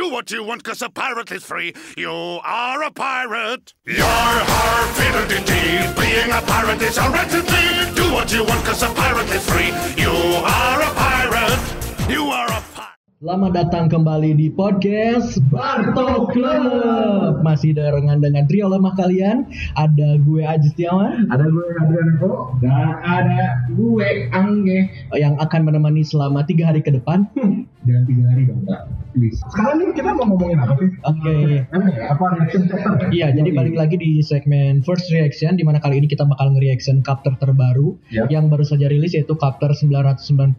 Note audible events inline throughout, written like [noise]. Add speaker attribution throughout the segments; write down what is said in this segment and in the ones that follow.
Speaker 1: Do what you want, cause a pirate is free. You are a pirate. Your har fiddle-dee-dee. Being a pirate is a entity. Do what you want, cause a pirate is free. You are a pirate. You are a pirate.
Speaker 2: Selamat datang kembali di podcast Barto Club. Masih barengan dengan trio lemah kalian. Ada gue Aji Setiawan
Speaker 3: Ada gue Adrian Eko dan ada gue Angge
Speaker 2: yang akan menemani selama tiga hari ke depan. [laughs]
Speaker 3: dan tiga hari dong Kak. Please. Sekarang nih kita mau ngomongin apa sih?
Speaker 2: Oke.
Speaker 3: Apa ya? Apa reaction chapter?
Speaker 2: Iya, jadi balik lagi di segmen First Reaction di mana kali ini kita bakal nge-reaction chapter terbaru
Speaker 3: Ya.
Speaker 2: yang baru saja rilis yaitu chapter 991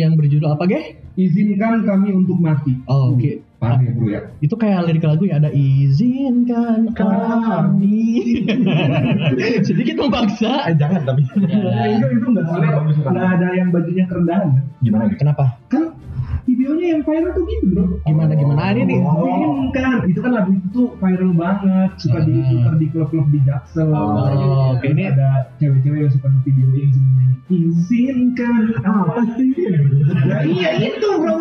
Speaker 2: yang berjudul apa, Geh?
Speaker 3: Izinkan kami untuk mati.
Speaker 2: Oh, Oke.
Speaker 3: Paham ya bro ya?
Speaker 2: Itu kayak lirik lagu ya ada izinkan kami. [laughs] Sedikit membangsa.
Speaker 3: Eh jangan tapi.
Speaker 2: Ya.
Speaker 3: itu itu nggak ada bagus nggak ada yang bajunya kerendahan. Gimana?
Speaker 2: Kenapa?
Speaker 3: Kan videonya yang viral tuh gitu bro.
Speaker 2: Gimana gimana ini nih?
Speaker 3: Oh, kan itu kan lagu itu tuh viral banget suka
Speaker 2: Ah.
Speaker 3: diputar di klub-klub di Jaksel.
Speaker 2: Oh, oke.
Speaker 3: ini ada cewek-cewek yang suka videoin semuanya. Izinkan apa sih? Ya, iya itu bro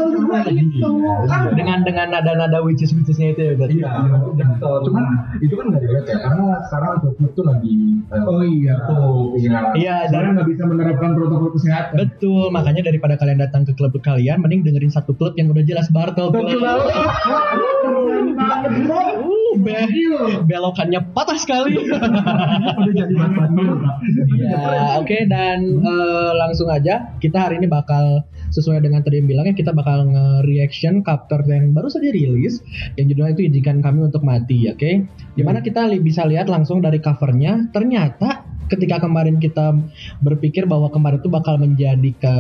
Speaker 3: itu. Kan
Speaker 2: Dengan dengan nada-nada witches witchesnya itu ya berarti.
Speaker 4: Iya, betul. Cuman itu kan nggak dilihat ya, karena sekarang klub tuh lagi eh,
Speaker 3: Oh iya.
Speaker 4: tuh, iya.
Speaker 2: Iya,
Speaker 3: Karena
Speaker 2: dan
Speaker 3: nggak bisa menerapkan protokol kesehatan.
Speaker 2: betul. Makanya daripada kalian datang ke klub kalian, mending dengerin satu klub yang udah jelas Bartel.
Speaker 3: Betul. [laughs]
Speaker 2: Uh, be- belokannya patah sekali.
Speaker 3: Udah jadi bahan
Speaker 2: ya, oke dan eh, langsung aja kita hari ini bakal sesuai dengan tadi yang bilangnya kita bakal nge-reaction chapter yang baru saja rilis yang judulnya itu izinkan kami untuk mati, oke? Di mana kita li- bisa lihat langsung dari covernya ternyata ketika kemarin kita berpikir bahwa kemarin itu bakal menjadi ke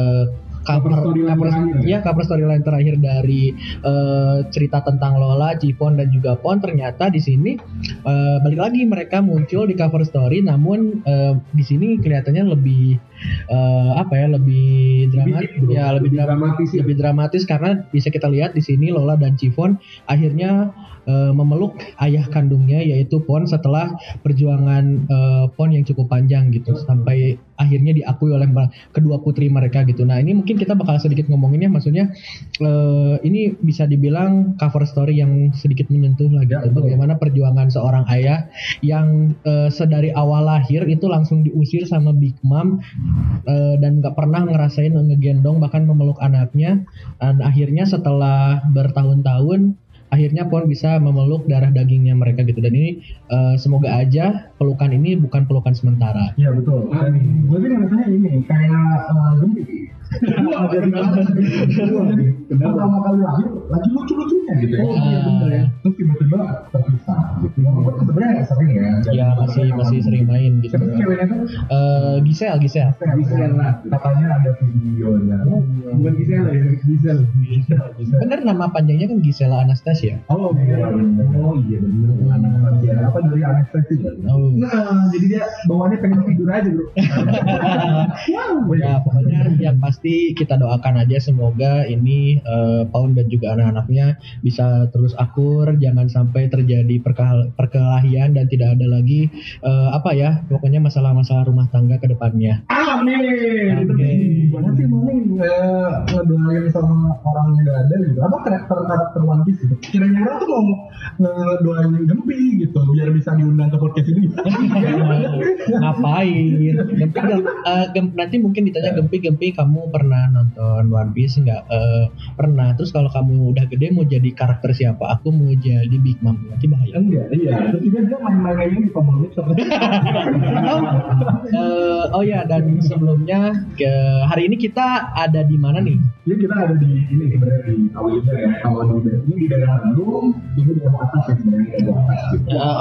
Speaker 2: cover,
Speaker 3: Cover storyline
Speaker 2: cover-
Speaker 3: terakhir.
Speaker 2: ya cover storyline terakhir dari eh, cerita tentang Lola, Jipon dan juga Pon ternyata di sini eh, balik lagi mereka muncul di cover story namun eh, di sini kelihatannya lebih eh, apa ya lebih dramatis
Speaker 3: bro.
Speaker 2: ya lebih,
Speaker 3: Lebih
Speaker 2: dram-
Speaker 3: dramatis ya.
Speaker 2: lebih dramatis karena bisa kita lihat di sini Lola dan Jipon akhirnya eh, memeluk ayah kandungnya yaitu Pon setelah perjuangan eh, Pon yang cukup panjang gitu sampai akhirnya diakui oleh kedua putri mereka gitu. Nah ini mungkin kita bakal sedikit ngomonginnya, maksudnya eh, ini bisa dibilang cover story yang sedikit menyentuh lah gitu.
Speaker 4: Ya.
Speaker 2: Bagaimana perjuangan seorang ayah yang eh, sedari awal lahir itu langsung diusir sama Big Mom eh, dan nggak pernah ngerasain ngegendong bahkan memeluk anaknya. Dan akhirnya setelah bertahun-tahun akhirnya Pon bisa memeluk darah dagingnya mereka gitu dan ini eh, semoga aja pelukan ini bukan pelukan sementara.
Speaker 4: Iya betul. Dan gue sih ngerasanya ini kayak eh, gempi. Pertama kali lahir lagi lucu-lucunya gitu ya.
Speaker 2: Oh, iya, bener ya.
Speaker 4: Terus tiba-tiba terpisah gitu. Walaupun sebenarnya sering ya.
Speaker 2: Ya masih masih sering main gitu.
Speaker 4: Siapa sih ceweknya tuh?
Speaker 2: Eh, Gisel, Gisel.
Speaker 3: Gisel lah.
Speaker 4: Katanya ada videonya.
Speaker 3: Bukan Gisel ya, Gisel.
Speaker 2: Bener nama panjangnya kan Gisela Anastasia.
Speaker 4: Oh iya, oh iya bener. Anak Nadia. Apa dari anestesi?
Speaker 2: Oh.
Speaker 3: Nah, jadi dia bawaannya pengen tidur aja bro. [laughs]
Speaker 2: Ya pokoknya yang pasti kita doakan aja semoga ini eh, Paun dan juga anak-anaknya bisa terus akur, jangan sampai terjadi perkelahian dan tidak ada lagi eh, apa ya pokoknya masalah-masalah rumah tangga ke depannya.
Speaker 3: Amin.
Speaker 2: Oke.
Speaker 4: Gimana sih mau eh, ngedoain sama orang yang gak ada gitu? Apa karakter karakter One Piece gitu? Kiranya orang tuh mau ngedoain Gempi gitu biar bisa diundang ke podcast ini. [laughs]
Speaker 2: Ngapain? Gempi, gem- eh, gem- nanti mungkin ditanya Gempi, Gempi kamu pernah nonton One Piece nggak? Eh, pernah. Terus kalau kamu udah gede mau jadi karakter siapa? Aku mau jadi Big Mom. Nanti bahaya.
Speaker 4: Enggak, iya. Terus juga dia main-main di Komodit sama
Speaker 2: Eh, oh ya dan sebelumnya ke hari ini kita ada di mana nih?
Speaker 4: Jadi kita ada di ini sebenarnya di Awalnya ya. Di ini di daerah Bandung, ini di daerah atas ya sebenarnya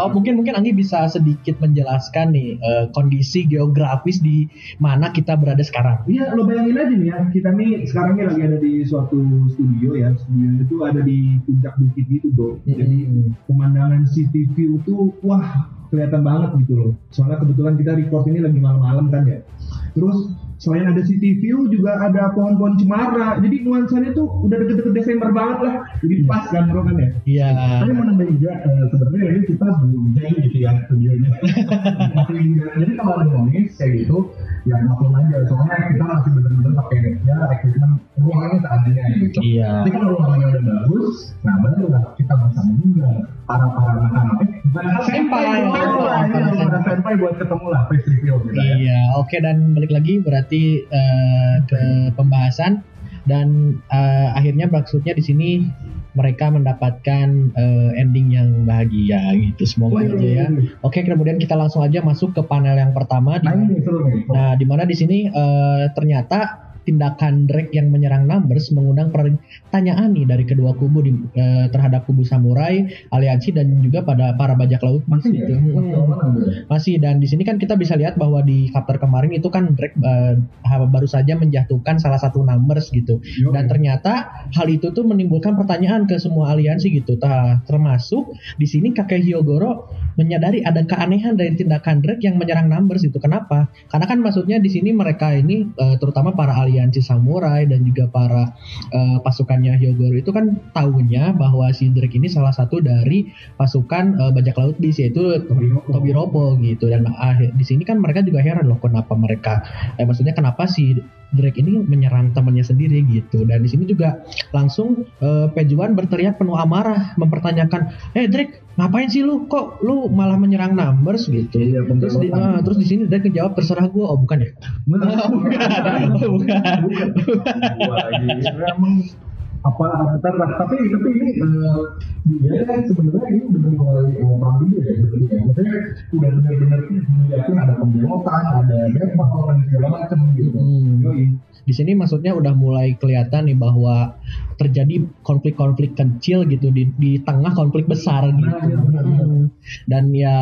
Speaker 2: oh mungkin mungkin Anggi bisa sedikit menjelaskan nih eh, kondisi geografis di mana kita berada sekarang.
Speaker 3: Iya, lo bayangin aja nih ya, kita nih sekarang nih lagi ada di suatu studio ya, studio itu ada di puncak bukit gitu bro. Jadi
Speaker 2: Hmm.
Speaker 3: pemandangan city view tuh wah kelihatan banget gitu loh. Soalnya kebetulan kita record ini lagi malam-malam kan ya. Terus selain ada city view juga ada pohon-pohon cemara. Jadi nuansanya tuh udah deket-deket Desember banget lah. Jadi pas kan bro kan ya.
Speaker 2: Iya.
Speaker 4: Tapi mau nambahin juga eh, sebenarnya ini kita belum jadi gitu ya studionya. [laughs] Jadi kalau ada noise kayak gitu ya maklum aja soalnya kita masih bener-bener pakai ya equipment ruangannya seadanya gitu
Speaker 2: Iya.
Speaker 4: tapi kalau ruangannya udah bagus nah baru lah kita bisa mengundang para para bukan anak
Speaker 2: Senpai.
Speaker 4: para senpai buat ketemu lah face reveal kita ya
Speaker 2: Iya, oke dan balik lagi berarti eh, ke pembahasan dan eh, akhirnya maksudnya di sini mereka mendapatkan eh, ending yang bahagia gitu. Semoga aja ya. Oke, kemudian kita langsung aja masuk ke panel yang pertama.
Speaker 4: nah
Speaker 2: Di, nah, mana di sini eh, ternyata tindakan Drake yang menyerang Numbers mengundang pertanyaan nih dari kedua kubu di, eh, terhadap kubu samurai, aliansi dan juga pada para bajak laut
Speaker 4: masih ya
Speaker 2: gitu.
Speaker 4: masih
Speaker 2: Hmm. Masih dan di sini kan kita bisa lihat bahwa di chapter kemarin itu kan Drake eh, baru saja menjatuhkan salah satu numbers gitu.
Speaker 4: Yo,
Speaker 2: Dan ternyata hal itu tuh menimbulkan pertanyaan ke semua aliansi gitu. Tah, termasuk di sini kakek Hyogoro menyadari ada keanehan dari tindakan Drake yang menyerang numbers itu. Kenapa? Karena kan maksudnya di sini mereka ini eh, terutama para aliansi samurai dan juga para eh, pasukannya Hyogoro itu kan tahunya bahwa si Drake ini salah satu dari pasukan eh, bajak laut bis yaitu Tobiropo gitu. Dan akhir di sini kan mereka juga heran loh kenapa mereka eh maksudnya kenapa si Drake ini menyerang temannya sendiri gitu. Dan di sini juga langsung eh, Pejuan berteriak penuh amarah mempertanyakan eh Drake ngapain sih lu kok lu malah menyerang numbers gitu
Speaker 4: Iya,
Speaker 2: terus di, ah, terus di sini Drake jawab terserah gue oh bukan ya
Speaker 4: bukan
Speaker 2: bukan
Speaker 4: iya. emang apa avatar lah tapi tapi ini eh, dia kan sebenarnya ini udah mulai perang dunia ya betul ya maksudnya udah benar-benar yakin ada pembelotan ada depot dan segala macam gitu
Speaker 2: Hmm. Di sini maksudnya udah mulai kelihatan nih bahwa terjadi konflik-konflik kecil gitu di di tengah konflik besar gitu.
Speaker 4: Nah, iya, benar, benar.
Speaker 2: Hmm. Dan ya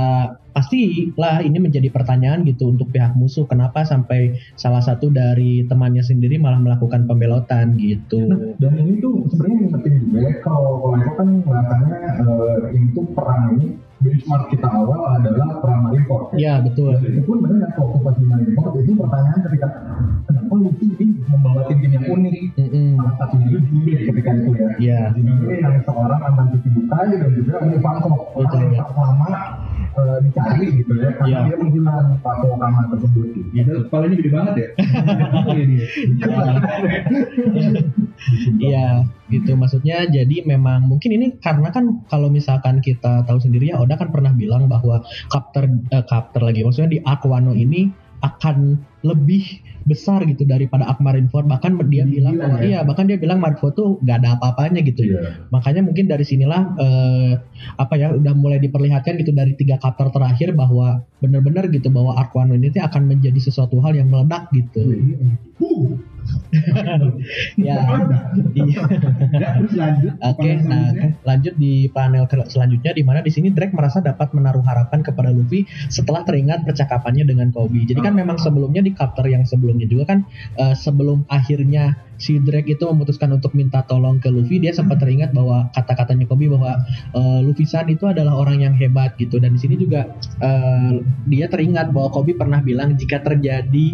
Speaker 2: pastilah ini menjadi pertanyaan gitu untuk pihak musuh kenapa sampai salah satu dari temannya sendiri malah melakukan pembelotan gitu.
Speaker 4: Nah, dan ini tuh sebenarnya yang penting juga ya kalau kalau kan kelihatannya eh, ini tuh perang ini benchmark kita awal adalah perang Marineford
Speaker 2: Ya betul.
Speaker 4: Dan itu pun benar waktu pas Marineford itu pertanyaan ketika kenapa Luffy ini membawa tim yang unik
Speaker 2: Mm-mm.
Speaker 4: salah satunya itu Jinbe ketika itu ya
Speaker 2: Iya.
Speaker 4: Jinbe yang seorang cuci bukai dan juga orang
Speaker 2: Betul, ya.
Speaker 4: lama eh, dicari gitu ya karena
Speaker 2: Iya.
Speaker 4: dia menghilang Pato Kama tersebut gitu.
Speaker 3: Iya, kepalanya gede banget ya. Iya dia.
Speaker 2: Iya, gitu maksudnya. Jadi memang mungkin ini karena kan kalau misalkan kita tahu sendiri ya Oda kan pernah bilang bahwa kapter eh, kapter lagi maksudnya di Arc Wano ini akan lebih besar gitu daripada Arc Marineford bahkan dia bilang
Speaker 4: Gila,
Speaker 2: bahwa,
Speaker 4: ya?
Speaker 2: iya bahkan dia bilang Marineford tuh nggak ada apa-apanya gitu.
Speaker 4: Iya.
Speaker 2: makanya mungkin dari sinilah eh, apa ya udah mulai diperlihatkan gitu dari tiga kapter terakhir bahwa benar-benar gitu bahwa Arc Wano ini akan menjadi sesuatu hal yang meledak gitu.
Speaker 4: Uh, [laughs]
Speaker 2: ya iya.
Speaker 3: Ya, terus lanjut.
Speaker 2: Oke,
Speaker 3: Panel
Speaker 2: nah lanjut di panel selanjutnya di mana di sini Drake merasa dapat menaruh harapan kepada Luffy setelah teringat percakapannya dengan Kobe. Jadi kan memang sebelumnya di chapter yang sebelumnya juga kan eh, sebelum akhirnya si Drake itu memutuskan untuk minta tolong ke Luffy, dia sempat teringat bahwa kata-katanya Kobe bahwa eh, Luffy San itu adalah orang yang hebat gitu. Dan di sini juga eh, dia teringat bahwa Kobe pernah bilang jika terjadi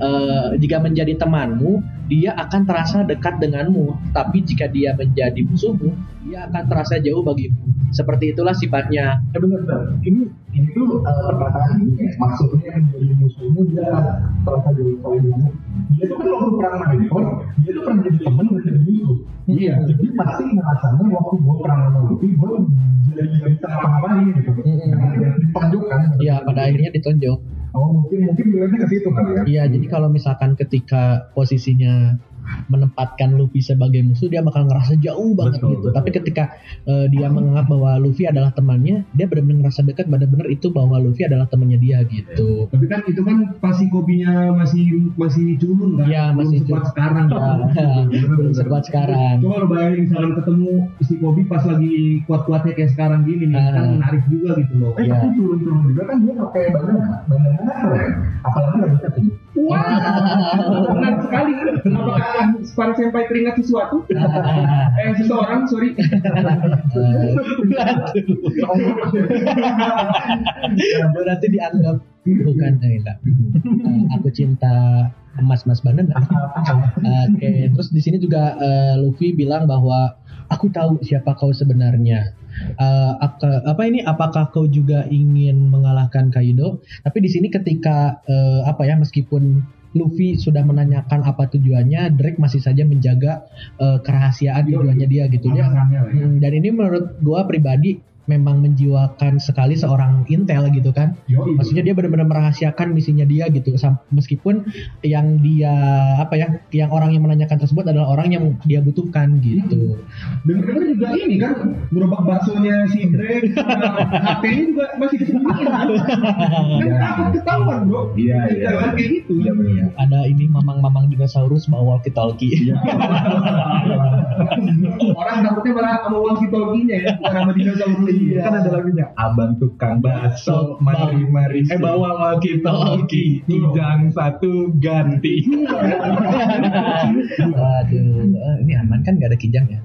Speaker 2: eh, jika menjadi temanmu, dia akan terasa dekat denganmu. Tapi jika dia menjadi musuhmu, dia akan terasa jauh bagimu. Seperti itulah sifatnya.
Speaker 4: Ya benar benar. Ini ini tuh uh, perkataan ini ya. maksudnya menjadi musuhmu dia terasa jauh kamu. Dia tuh kan waktu perang Marineford, dia tuh pernah jadi teman dan jadi musuh.
Speaker 3: Iya.
Speaker 4: Jadi pasti ngerasanya waktu gue perang sama Luffy, gue jadi gak bisa ngapa-ngapain gitu. Karena dia ditonjokkan.
Speaker 2: Ya, pada akhirnya ditonjok.
Speaker 4: Oh mungkin mungkin dilihatnya ke situ kali ya.
Speaker 2: Iya, jadi kalau misalkan ketika posisinya menempatkan Luffy sebagai musuh dia bakal ngerasa jauh banget
Speaker 4: Betul,
Speaker 2: gitu.
Speaker 4: betul.
Speaker 2: Tapi ketika eh, dia menganggap bahwa Luffy adalah temannya, dia benar-benar ngerasa dekat benar-benar itu bahwa Luffy adalah temannya dia gitu.
Speaker 3: Tapi kan itu kan pasti kopinya masih masih culun kan?
Speaker 2: Iya,
Speaker 3: Belum
Speaker 2: masih
Speaker 3: sekuat sekarang.
Speaker 2: Ya, [laughs] belum sekuat sekarang.
Speaker 3: Coba lo bayangin misalkan ketemu si Kobi pas lagi kuat-kuatnya kayak sekarang gini nih,
Speaker 2: Ah.
Speaker 3: kan menarik juga gitu loh.
Speaker 4: Eh
Speaker 2: Iya.
Speaker 4: tapi turun-turun juga kan dia pakai bandana, bandana. Apalagi bisa tinggi.
Speaker 3: Benar sekali. Apakah para senpai teringat sesuatu? [laughs] eh seseorang, sorry.
Speaker 2: Berarti dianggap bukan enggak. Eh, aku cinta emas-emas banana. Oke, terus di sini juga eh, Luffy bilang bahwa aku tahu siapa kau sebenarnya. Eh, apa, apa ini? Apakah kau juga ingin mengalahkan Kaido? Tapi di sini ketika eh, apa ya, meskipun Luffy sudah menanyakan apa tujuannya, Drake masih saja menjaga eh, kerahasiaan tujuannya dia gitu dia.
Speaker 3: Ya.
Speaker 2: Hmm, dan ini menurut gua pribadi memang menjiwakan sekali seorang intel gitu kan.
Speaker 3: Yoi.
Speaker 2: Maksudnya dia benar-benar merahasiakan misinya dia gitu. Meskipun yang dia apa ya, yang orang yang menanyakan tersebut adalah orang yang dia butuhkan gitu.
Speaker 3: Dengar-dengar juga ini kan gerobak baksonya si Drake [laughs] HP-nya juga masih disembunyiin kan? [laughs] Kan takut ketahuan bro.
Speaker 4: Iya, iya.
Speaker 3: Jangan kayak gitu.
Speaker 4: Iya benar.
Speaker 2: Ada ini mamang-mamang dinosaurus bawa walkie-talkie. [laughs]
Speaker 3: Orang takutnya malah sama walkie talkie-nya ya, bukan sama dinosaurus
Speaker 2: Iya.
Speaker 4: Kan ada lagunya. Abang tukang bakso Mari mari Eh bawa walkie talkie. Kijang satu ganti. [laughs]
Speaker 2: Aduh, eh, ini aman kan? Gak ada kijang ya?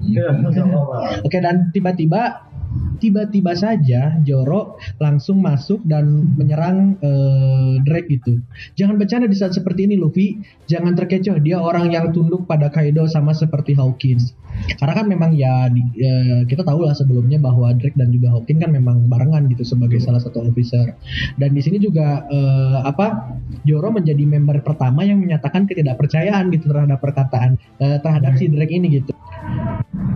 Speaker 2: Oke dan tiba-tiba tiba-tiba saja Joro langsung masuk dan menyerang eh, Drake gitu. Jangan bercanda di saat seperti ini Luffy. Jangan terkecoh dia orang yang tunduk pada Kaido sama seperti Hawkins. Karena kan memang ya di- eh, kita tahu lah sebelumnya bahwa Drake dan juga Hawkins kan memang barengan gitu sebagai salah satu officer. Dan di sini juga eh, apa Joro menjadi member pertama yang menyatakan ketidakpercayaan gitu terhadap perkataan eh, terhadap si Drake ini gitu.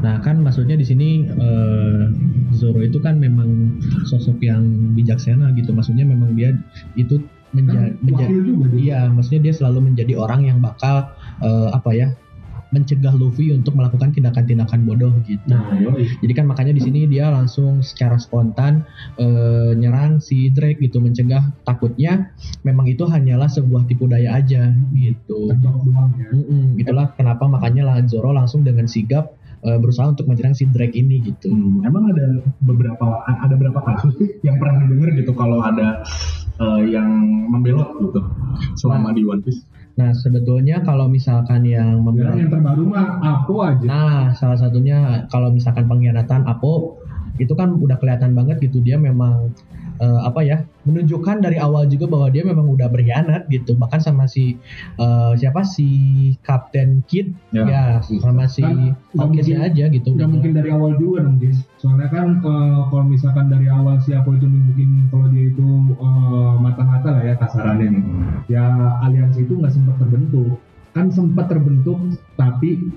Speaker 2: Nah kan maksudnya di sini eh, Zoro itu kan memang sosok yang bijaksana gitu. Maksudnya memang dia itu menjadi
Speaker 3: juga dia.
Speaker 2: Iya, maksudnya dia selalu menjadi orang yang bakal eh, apa ya mencegah Luffy untuk melakukan tindakan-tindakan bodoh gitu.
Speaker 3: Nah, yoi.
Speaker 2: Jadi kan makanya di sini dia langsung secara spontan eh, nyerang si Drake gitu, mencegah takutnya memang itu hanyalah sebuah tipu daya aja gitu.
Speaker 3: Ya.
Speaker 2: Mm-mm, itulah kenapa makanya lah Zoro langsung dengan sigap eh, berusaha untuk menyerang si Drake ini gitu.
Speaker 4: Hmm, Emang ada beberapa ada berapa kasus sih yang pernah didengar gitu kalau ada eh, yang membelot gitu selama di One Piece.
Speaker 2: Nah sebetulnya kalau misalkan yang membela
Speaker 3: yang terbaru mah aku aja.
Speaker 2: Nah, salah satunya kalau misalkan pengkhianatan Apo itu kan udah kelihatan banget gitu dia memang eh, apa ya menunjukkan dari awal juga bahwa dia memang udah berkhianat gitu bahkan sama si eh, siapa si Kapten Kid
Speaker 4: Ya.
Speaker 2: ya, sama si
Speaker 3: Kan,
Speaker 2: aja gitu
Speaker 3: Nggak mungkin dari awal juga dong guys. Soalnya kan eh, kalau misalkan dari awal siapa itu nunjukin kalau dia itu eh, mata-mata lah ya kasarannya nih. Ya aliansi itu nggak sempat terbentuk. Kan sempat terbentuk tapi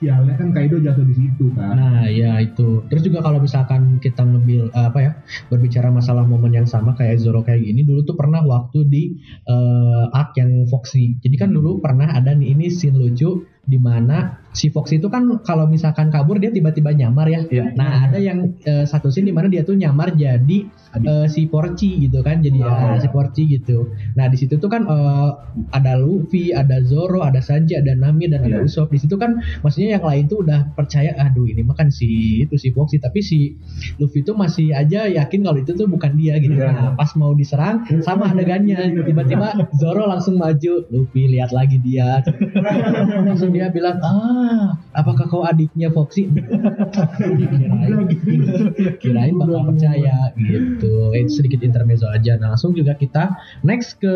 Speaker 3: sialnya kan Kaido jatuh di situ kan.
Speaker 2: Nah, ya itu. Terus juga kalau misalkan kita ngambil eh, apa ya, berbicara masalah momen yang sama kayak Zoro kayak gini, dulu tuh pernah waktu di eh, arc yang Foxy. Jadi kan dulu pernah ada nih ini scene lucu di mana si Foxy itu kan kalau misalkan kabur dia tiba-tiba nyamar ya.
Speaker 4: Iya.
Speaker 2: Nah, ada yang eh, satu scene di mana dia tuh nyamar jadi eh, si Porci gitu kan, jadi
Speaker 4: Oh.
Speaker 2: eh, si Porci gitu. Nah, di situ tuh kan eh, ada Luffy, ada Zoro, ada Sanji, ada Nami dan ada
Speaker 4: Iya.
Speaker 2: Usopp. Di situ kan maksudnya yang lain tuh udah percaya aduh ini mah kan si itu si Foxy tapi si Luffy tuh masih aja yakin kalau itu tuh bukan dia gitu.
Speaker 4: Iya.
Speaker 2: Nah, pas mau diserang sama adegannya tiba-tiba Zoro langsung maju, Luffy lihat lagi dia. langsung dia bilang, "Ah, apakah kau adiknya Foxy?" [laughs] kirain, kirain bakal percaya gitu. Itu sedikit intermezzo aja. Nah, langsung juga kita next ke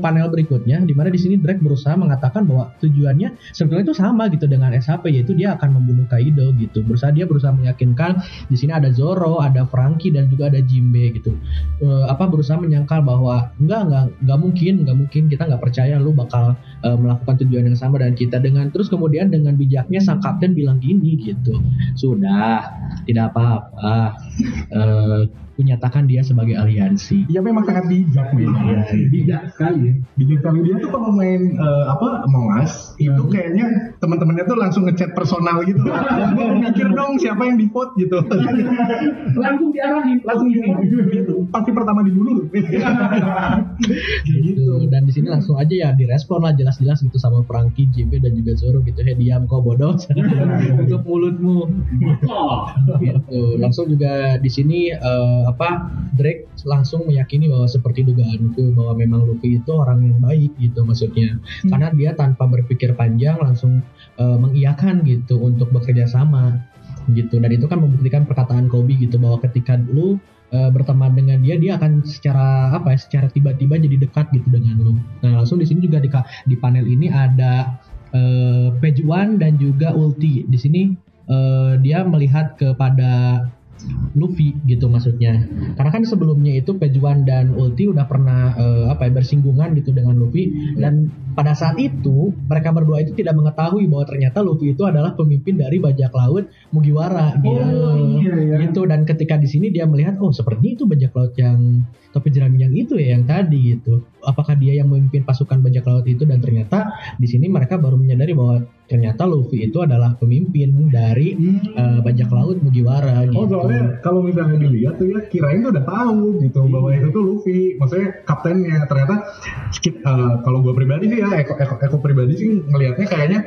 Speaker 2: panel berikutnya di mana di sini Drake berusaha mengatakan bahwa tujuannya sebetulnya itu sama gitu dengan SHP yaitu dia akan membunuh Kaido gitu. Berusaha dia berusaha meyakinkan di sini ada Zoro, ada Franky dan juga ada Jinbe gitu. Eh, apa berusaha menyangkal bahwa enggak enggak enggak mungkin, enggak mungkin kita nggak percaya lu bakal eh, melakukan tujuan yang sama dengan kita dengan terus kemudian dengan bijaknya sang kapten bilang gini gitu. Sudah, tidak apa-apa. Eh, kunyatakan dia sebagai aliansi.
Speaker 4: Ya memang sangat bijak nih.
Speaker 2: Iya,
Speaker 3: Bijak sekali ya.
Speaker 4: Bijak sekali dia tuh kalau main eh, apa Among Us itu kayaknya teman-temannya tuh langsung ngechat personal gitu. [laughs] Mikir dong siapa yang di vote gitu. [laughs]
Speaker 3: Langsung diarahin.
Speaker 4: langsung gitu, gitu. Pasti pertama dibunuh. [laughs]
Speaker 2: gitu dan di sini langsung aja ya direspon lah jelas-jelas gitu sama Franky, JB dan juga Zoro gitu hey diam kau bodoh tutup mulutmu gitu langsung juga di sini eh, apa Drake langsung meyakini bahwa seperti dugaanku bahwa memang Luffy itu orang yang baik gitu maksudnya karena dia tanpa berpikir panjang langsung eh, mengiyakan gitu untuk bekerja sama gitu dan itu kan membuktikan perkataan Kobe gitu bahwa ketika lu eh, berteman dengan dia dia akan secara apa ya secara tiba-tiba jadi dekat gitu dengan lu. Nah langsung di sini juga di di panel ini ada eh, page one dan juga ulti. Di sini eh, dia melihat kepada Luffy gitu maksudnya. Karena kan sebelumnya itu Pejuan dan Ulti udah pernah eh, apa ya bersinggungan gitu dengan Luffy dan pada saat itu mereka berdua itu tidak mengetahui bahwa ternyata Luffy itu adalah pemimpin dari bajak laut Mugiwara gitu.
Speaker 3: Oh, iya, iya.
Speaker 2: Gitu dan ketika di sini dia melihat oh seperti itu bajak laut yang topi jerami yang itu ya yang tadi gitu. Apakah dia yang memimpin pasukan bajak laut itu dan ternyata di sini mereka baru menyadari bahwa ternyata Luffy itu adalah pemimpin dari eh, bajak laut Mugiwara gitu.
Speaker 4: Oh soalnya kalau misalnya dilihat tuh ya kirain tuh udah tahu gitu bahwa itu tuh Luffy, maksudnya kaptennya. Ternyata skip eh, kalau gue pribadi sih ya Eko, Eko, Eko pribadi sih ngelihatnya kayaknya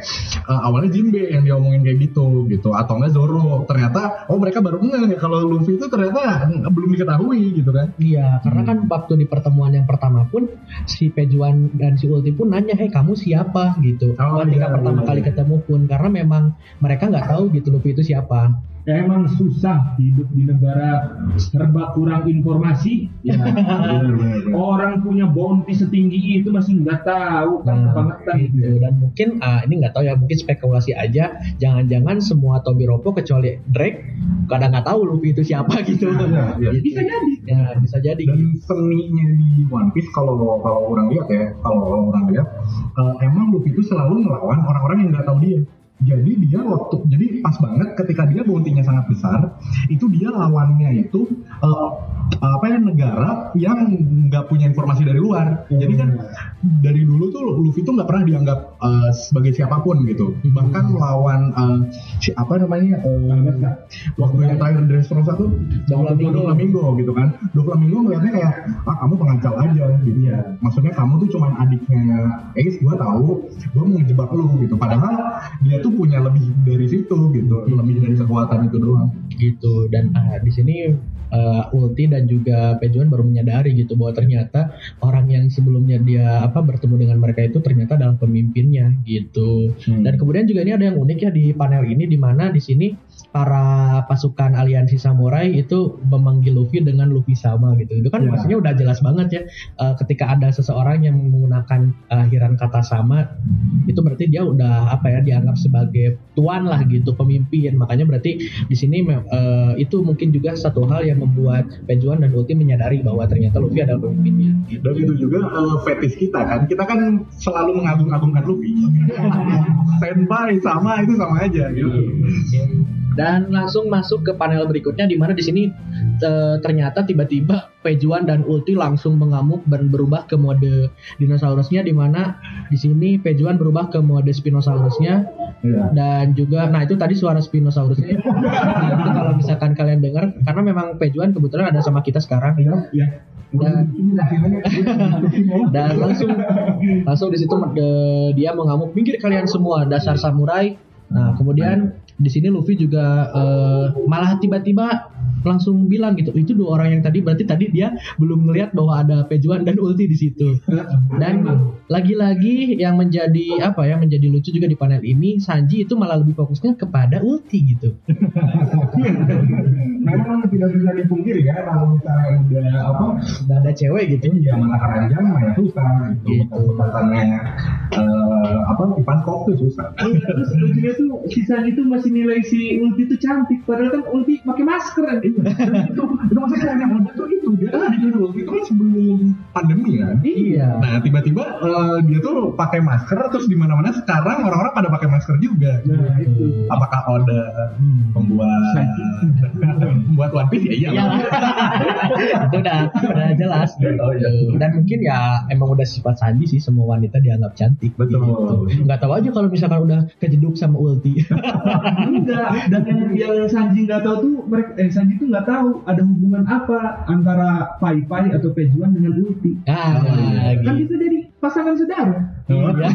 Speaker 4: eh, awalnya Jinbe yang diomongin kayak gitu gitu. Atau enggak Zoro. Ternyata oh mereka baru ngeh kalau Luffy itu ternyata belum diketahui gitu kan.
Speaker 2: Iya, karena kan waktu di pertemuan yang pertama pun si Pejuan dan si Ulti pun nanya, "Hei, kamu siapa?" gitu.
Speaker 4: Oh,
Speaker 2: Ketika
Speaker 4: iya,
Speaker 2: pertama
Speaker 4: iya.
Speaker 2: kali ketemu pun karena memang mereka nggak tahu gitu Luffy itu siapa.
Speaker 3: Ya, emang susah hidup di negara serba kurang informasi. [laughs] Ya, orang punya bounty setinggi itu masih nggak tahu kan
Speaker 2: Nah,
Speaker 3: kebangetan gitu.
Speaker 2: gitu. Dan mungkin ah, ini nggak tahu ya, mungkin spekulasi aja. Jangan-jangan semua Tobi Roppo kecuali Drake kadang nggak tahu Luffy itu siapa gitu.
Speaker 4: Iya, iya.
Speaker 2: Jadi,
Speaker 3: Bisa jadi.
Speaker 2: Ya, bisa jadi.
Speaker 4: dan seninya di One Piece kalau kalau orang lihat ya kalau orang lihat eh, emang Luffy itu selalu melawan orang-orang yang nggak tahu dia jadi dia waktu jadi pas banget ketika dia bounty-nya sangat besar itu dia lawannya itu eh, apa ya negara yang nggak punya informasi dari luar. Jadi kan dari dulu tuh Luffy tuh nggak pernah dianggap eh, sebagai siapa pun gitu. Bahkan lawan eh, si apa namanya eh, waktu yang terakhir dari tuh
Speaker 2: Doflamingo.
Speaker 4: Doflamingo gitu kan. Doflamingo ngeliatnya kayak ah kamu pengacal aja. Gitu. Ya maksudnya kamu tuh cuman adiknya Ace gua tahu gua mau ngejebak lu gitu. Padahal dia tuh punya lebih dari situ gitu lebih dari kekuatan itu doang.
Speaker 2: Gitu dan ah, di sini uh, Ulti dan juga Pejuan baru menyadari gitu bahwa ternyata orang yang sebelumnya dia apa bertemu dengan mereka itu ternyata adalah pemimpinnya gitu. Dan kemudian juga ini ada yang unik ya di panel ini di mana di sini para pasukan aliansi samurai itu memanggil Luffy dengan Luffy sama gitu. Itu kan
Speaker 4: Ya.
Speaker 2: maksudnya udah jelas banget ya uh, ketika ada seseorang yang menggunakan akhiran kata sama itu berarti dia udah apa ya dianggap sebagai tuan lah gitu pemimpin. Makanya berarti di sini eh, itu mungkin juga satu hal yang membuat Pejuan dan Ulti menyadari bahwa ternyata Luffy adalah pemimpinnya.
Speaker 4: Dan itu juga eh, fetish kita kan. Kita kan selalu mengagung-agungkan Luffy. [laughs] Senpai sama itu sama aja gitu
Speaker 2: dan langsung masuk ke panel berikutnya di mana di sini eh, ternyata tiba-tiba Pejuan dan Ulti langsung mengamuk dan berubah ke mode dinosaurusnya di mana di sini Pejuan berubah ke mode Spinosaurusnya.
Speaker 4: Iya.
Speaker 2: dan juga nah itu tadi suara Spinosaurusnya. Nah, [laughs] itu kalau misalkan kalian dengar karena memang Pejuan kebetulan ada sama kita sekarang.
Speaker 3: Ya.
Speaker 2: dan [laughs] dan langsung langsung di situ de- dia mengamuk. Minggir kalian semua dasar samurai. Nah kemudian di sini Luffy juga eh, malah tiba-tiba langsung bilang gitu itu dua orang yang tadi berarti tadi dia belum ngelihat bahwa ada Pejuan dan Ulti di situ dan lagi-lagi yang menjadi apa ya menjadi lucu juga di panel ini Sanji itu malah lebih fokusnya kepada Ulti gitu
Speaker 3: Memang tidak bisa dipungkiri ya kalau misalnya udah apa
Speaker 2: udah ada cewek gitu
Speaker 3: ya mana keranjang mana susah gitu.
Speaker 2: Gitu.
Speaker 4: kekuatannya eh, apa Kok tuh susah
Speaker 3: Iya, terus lucunya tuh sisa itu masih nilai si Ulti itu cantik padahal kan Ulti pakai masker kan
Speaker 4: itu itu maksudnya keren yang udah tuh itu dia kan di judul itu kan sebelum pandemi kan
Speaker 2: iya
Speaker 4: nah tiba-tiba eh, dia tuh pakai masker terus di mana-mana sekarang orang-orang pada pakai masker juga
Speaker 3: nah itu
Speaker 4: apakah Oda pembuat [laughs] pembuat One Piece ya iya
Speaker 2: Iya. itu udah udah jelas gitu.
Speaker 4: Oh, iya.
Speaker 2: Dan mungkin ya emang udah sifat Sanji sih semua wanita dianggap cantik.
Speaker 4: Betul.
Speaker 2: Gitu. Nggak tahu aja kalau misalkan udah kejeduk sama ulti. [laughs]
Speaker 3: enggak dan yang, yang Sanji nggak tahu tuh mereka eh Sanji tuh nggak tahu ada hubungan apa antara Pai Pai atau Pejuan dengan Ulti
Speaker 2: ah,
Speaker 3: kan
Speaker 2: gitu.
Speaker 3: bisa jadi pasangan saudara
Speaker 2: Iya.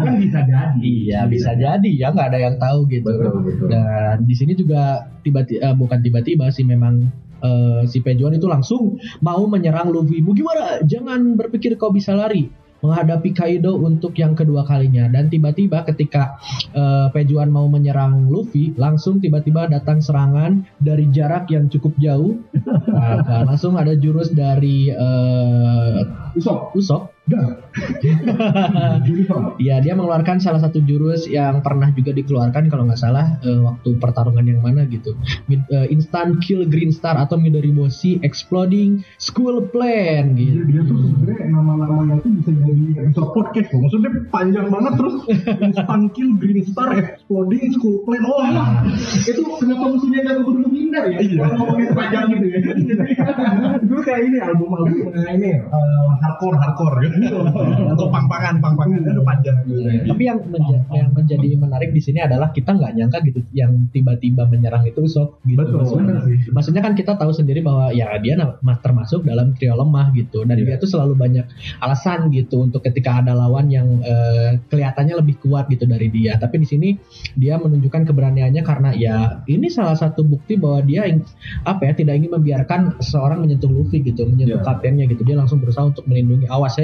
Speaker 2: [laughs]
Speaker 3: kan bisa jadi
Speaker 2: Iya bisa jadi ya nggak ada yang tahu gitu.
Speaker 4: Betul, betul.
Speaker 2: Dan di sini juga tiba-tiba bukan tiba-tiba sih memang eh, si Pejuan itu langsung mau menyerang Luffy. Mugiwara jangan berpikir kau bisa lari menghadapi Kaido untuk yang kedua kalinya. Dan tiba-tiba ketika eh, Pejuan mau menyerang Luffy langsung tiba-tiba datang serangan dari jarak yang cukup jauh. [laughs] Nah, langsung ada jurus dari eh,
Speaker 3: Usop
Speaker 2: Usop Iya, dia mengeluarkan salah satu jurus yang pernah juga dikeluarkan kalau nggak salah eh, waktu pertarungan yang mana gitu. Mid- eh, instant kill green star atau Midoriboshi exploding school plan
Speaker 4: dia,
Speaker 2: gitu.
Speaker 4: dia tuh sebenarnya nama-namanya tuh bisa jadi episode podcast loh. Maksudnya panjang banget terus instant kill green star exploding school plan. Oh,
Speaker 3: itu kenapa musuhnya nggak keburu menghindar ya?
Speaker 4: Iya.
Speaker 3: Kalau ngomongin panjang gitu ya. [laughs]
Speaker 4: itu [laughs] kayak ini album-album ini eh, hardcore hardcore gitu. Atau pang-pangan pang-pangan itu panjang gitu.
Speaker 2: Tapi yang menja- yang menjadi menarik di sini adalah kita nggak nyangka gitu yang tiba-tiba menyerang itu Usopp gitu.
Speaker 4: Betul,
Speaker 2: Maksudnya,
Speaker 4: sih.
Speaker 2: maksudnya kan kita tahu sendiri bahwa ya dia termasuk dalam trio lemah gitu dan
Speaker 4: Iya.
Speaker 2: dia tuh selalu banyak alasan gitu untuk ketika ada lawan yang eh, kelihatannya lebih kuat gitu dari dia. Tapi di sini dia menunjukkan keberaniannya karena ya ini salah satu bukti bahwa dia apa ya tidak ingin membiarkan seseorang menyentuh Luffy gitu, menyentuh
Speaker 4: Iya.
Speaker 2: kaptennya gitu. Dia langsung berusaha untuk melindungi awas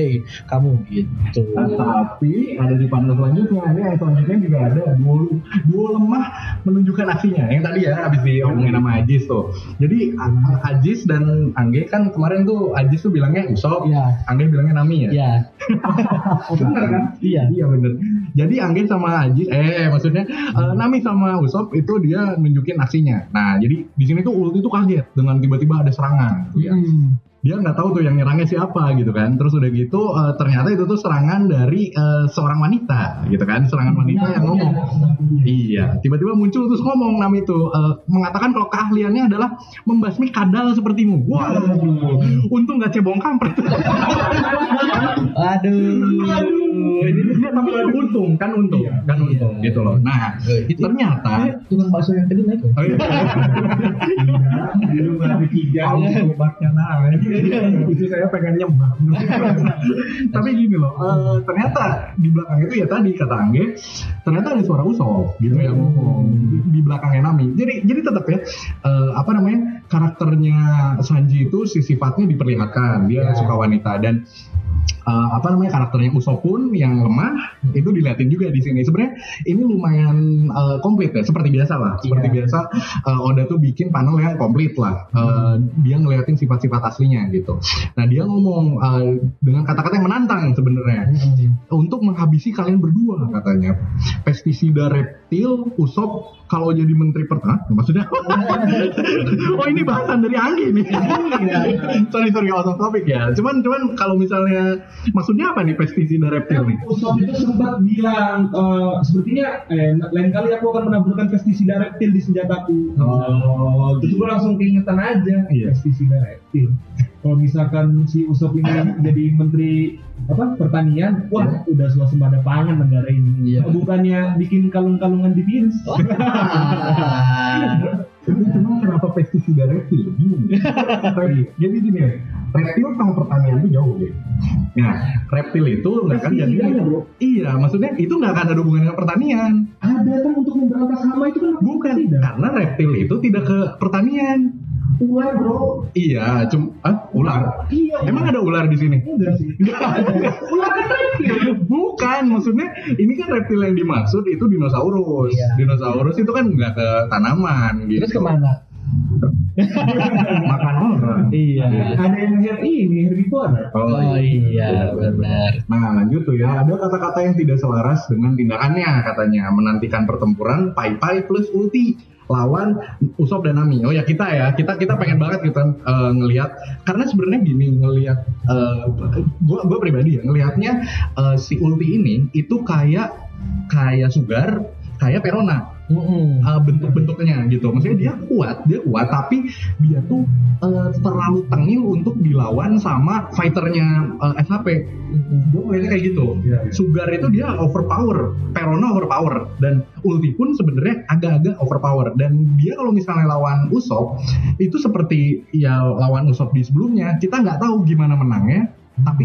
Speaker 2: kamu gitu.
Speaker 4: Tapi ada di panel selanjutnya, ini yang selanjutnya juga ada duo, duo lemah menunjukkan aksinya. Yang tadi ya habis diomongin sama Ajis tuh. Jadi Ajis dan Angge kan kemarin tuh Ajis tuh bilangnya Usopp,
Speaker 2: Iya.
Speaker 4: Angge bilangnya Nami ya.
Speaker 2: Ya,
Speaker 4: Oh, [laughs] bener kan?
Speaker 2: Iya.
Speaker 4: Iya bener. Jadi Angge sama Ajis, eh maksudnya eh, Nami sama Usopp itu dia nunjukin aksinya. Nah jadi di sini tuh Ulti tuh kaget dengan tiba-tiba ada serangan. Gitu ya. Dia nggak tahu tuh yang nyerangnya siapa gitu kan. Terus udah gitu eh, ternyata itu tuh serangan dari eh, seorang wanita gitu kan. Serangan wanita yang ngomong. Iya, tiba-tiba muncul terus ngomong Nami itu eh, mengatakan kalau keahliannya adalah membasmi kadal sepertimu. Wah, untung nggak cebong kampret. [laughs]
Speaker 2: aduh.
Speaker 4: ini dia tapi untung kan untung kan untung
Speaker 2: Iya.
Speaker 4: gitu loh nah
Speaker 2: Itu-
Speaker 4: ternyata
Speaker 2: tukang bakso yang tadi naik
Speaker 4: oh iya [laughs]
Speaker 3: nggak ada tiga.
Speaker 4: Obatnya nah itu saya pengen nyembah. [laughs] Tapi gini loh eh, ternyata di belakang itu ya tadi kata Angge ternyata ada suara Usop gitu yang ngomong di- belakangnya Nami jadi jadi tetap ya eh, apa namanya karakternya Sanji itu si sifatnya diperlihatkan. Dia suka wanita. Dan eh, apa namanya karakternya Usop pun yang lemah itu dilihatin juga di sini. Sebenarnya ini lumayan eh, komplit ya seperti biasa lah. Seperti
Speaker 2: Iya.
Speaker 4: biasa eh, Oda tuh bikin panel yang komplit lah. Eh, dia ngeliatin sifat-sifat aslinya gitu. Nah dia ngomong eh, dengan kata-kata yang menantang sebenarnya. Untuk menghabisi kalian berdua katanya. Pestisida reptil Usop kalau jadi menteri pertahanan maksudnya? [laughs] Oh ini bahasan dari Anggi nih. [laughs] Sorry sorry out of topic. Ya. Cuman cuman kalau misalnya maksudnya apa nih pestisida reptil nih?
Speaker 3: Usop itu sempat bilang eh, sepertinya eh, lain kali aku akan menaburkan pestisida reptil di senjataku.
Speaker 4: Oh,
Speaker 3: gue langsung keingetan aja
Speaker 4: Iya.
Speaker 3: pestisida reptil. Kalau misalkan si Usop ini jadi menteri apa pertanian, wah udah swasembada pangan negara ini.
Speaker 2: Iya.
Speaker 3: Bukannya bikin kalung-kalungan di virus. [laughs]
Speaker 4: Tapi cuma kenapa pestisida reptil? Jadi gini ya, reptil sama pertanian itu jauh deh. Nah, reptil itu nggak akan jadi.
Speaker 3: Bro.
Speaker 4: Iya, maksudnya itu nggak akan ada hubungan dengan pertanian.
Speaker 3: Ada kan untuk memberantas hama itu kan
Speaker 4: Bukan,
Speaker 3: tidak.
Speaker 4: karena reptil itu tidak ke pertanian.
Speaker 3: Ular bro.
Speaker 4: Iya, cuma ah, ular.
Speaker 3: Iya.
Speaker 4: Emang ada ular di sini?
Speaker 3: Enggak sih. [laughs]
Speaker 4: ular kan reptil. Bukan, maksudnya ini kan reptil yang dimaksud itu dinosaurus.
Speaker 2: Iya.
Speaker 4: Dinosaurus itu kan nggak ke tanaman gitu.
Speaker 2: Terus ke mana? [laughs]
Speaker 4: Makan orang.
Speaker 2: Iya.
Speaker 3: Ada yang her ini herbivore.
Speaker 2: Oh iya benar.
Speaker 4: Nah lanjut tuh ya, ada kata-kata yang tidak selaras dengan tindakannya katanya menantikan pertempuran Pai Pai plus Ulti lawan Usop dan Nami. Oh ya kita ya, kita kita pengen banget kita eh, ngelihat karena sebenarnya gini ngelihat eh, gua gua pribadi ya ngelihatnya eh, si Ulti ini itu kayak kayak Sugar, kayak Perona
Speaker 2: Mm-mm.
Speaker 4: uh, bentuk-bentuknya gitu. Maksudnya dia kuat, dia kuat, tapi dia tuh uh, terlalu tengil untuk dilawan sama fighternya uh, SHP. Gue ngeliatnya kayak gitu.
Speaker 3: Iya, iya.
Speaker 4: Sugar itu dia overpower, Perona overpower, dan Ulti pun sebenarnya agak-agak overpower. Dan dia kalau misalnya lawan Usop, itu seperti ya lawan Usop di sebelumnya, kita nggak tahu gimana menangnya, tapi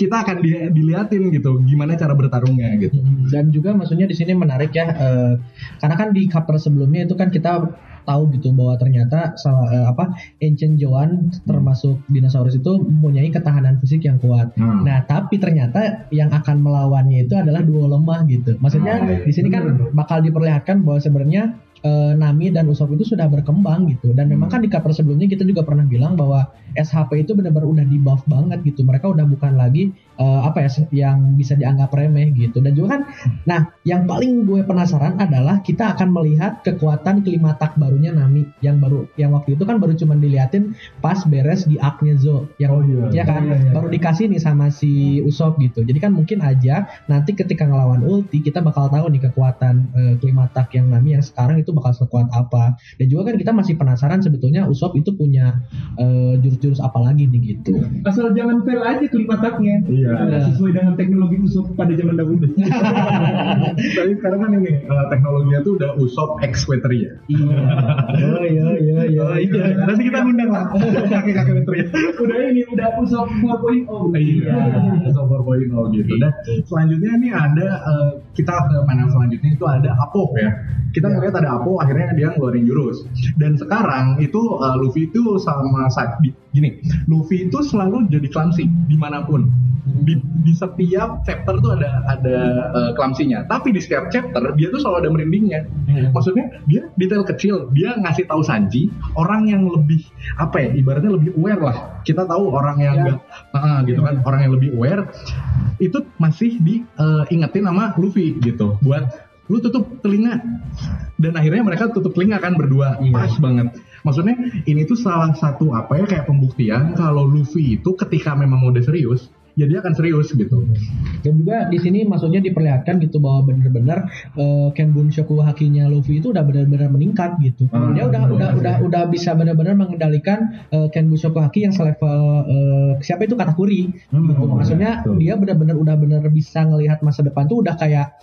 Speaker 4: kita akan di- diliatin gitu, gimana cara bertarungnya gitu.
Speaker 2: Dan juga maksudnya di sini menarik ya, eh, karena kan di chapter sebelumnya itu kan kita tahu gitu bahwa ternyata salah eh, apa Ancient Joan termasuk dinosaurus itu mempunyai ketahanan fisik yang kuat.
Speaker 4: Hmm.
Speaker 2: Nah, tapi ternyata yang akan melawannya itu adalah duo lemah gitu. Maksudnya
Speaker 4: iya.
Speaker 2: di sini kan bakal diperlihatkan bahwa sebenarnya eh, Nami dan Usopp itu sudah berkembang gitu. Dan memang kan di cover sebelumnya kita juga pernah bilang bahwa SHP itu benar-benar udah di buff banget gitu. Mereka udah bukan lagi eh, apa ya yang bisa dianggap remeh gitu dan juga kan nah yang paling gue penasaran adalah kita akan melihat kekuatan klimatak barunya Nami yang baru yang waktu itu kan baru cuman diliatin pas beres di Aknya Zo yang
Speaker 3: Oh, iya.
Speaker 2: ya kan
Speaker 3: Iya, iya.
Speaker 2: baru dikasih nih sama si Usopp gitu jadi kan mungkin aja nanti ketika ngelawan ulti kita bakal tahu nih kekuatan eh, klimatak yang Nami yang sekarang itu bakal sekuat apa dan juga kan kita masih penasaran sebetulnya Usopp itu punya eh, jurus-jurus apa lagi nih gitu
Speaker 3: Asal jangan fail aja klimataknya.
Speaker 4: Iya.
Speaker 3: Nah, Sesuai dengan teknologi Usopp pada zaman dahulu. [laughs]
Speaker 4: Tapi sekarang kan ini eh, teknologinya tuh udah Usop X Wetria.
Speaker 2: iya iya iya iya iya
Speaker 4: Nanti kita undang lah kakek-kakek Wetria.
Speaker 3: udah ini udah Usopp 4.0.
Speaker 4: Iya, Usop 4.0 gitu. Dan selanjutnya nih ada eh, kita ke panel selanjutnya itu ada Apo ya. Kita ngeliat ada Apo akhirnya dia ngeluarin jurus. Dan sekarang itu eh, Luffy itu sama Sa- di- gini, Luffy itu selalu jadi clumsy di mana pun. Di, di setiap chapter tuh ada ada eh, clumsy-nya. Tapi di setiap chapter dia tuh selalu ada merindingnya. Maksudnya dia detail kecil, dia ngasih tahu Sanji orang yang lebih apa ya ibaratnya lebih aware lah. Kita tahu orang yang
Speaker 3: Ya.
Speaker 4: enggak ah, gitu kan, orang yang lebih aware itu masih diingetin sama Luffy gitu buat lu tutup telinga dan akhirnya mereka tutup telinga kan berdua
Speaker 2: Iya.
Speaker 4: pas banget maksudnya ini tuh salah satu apa ya kayak pembuktian kalau Luffy itu ketika memang udah serius ya dia akan serius gitu
Speaker 2: Dan juga di sini maksudnya diperlihatkan gitu bahwa bener-bener eh, Kenbun Shoku Hakinya Luffy itu udah benar-benar meningkat gitu.
Speaker 4: Hmm,
Speaker 2: Dia udah udah udah udah bisa benar-benar mengendalikan eh, Kenbun Shoku Haki yang selevel eh, siapa itu Katakuri.
Speaker 4: Hmm,
Speaker 2: Gitu. Maksudnya
Speaker 4: betul.
Speaker 2: dia benar-benar udah benar bisa ngelihat masa depan tuh udah kayak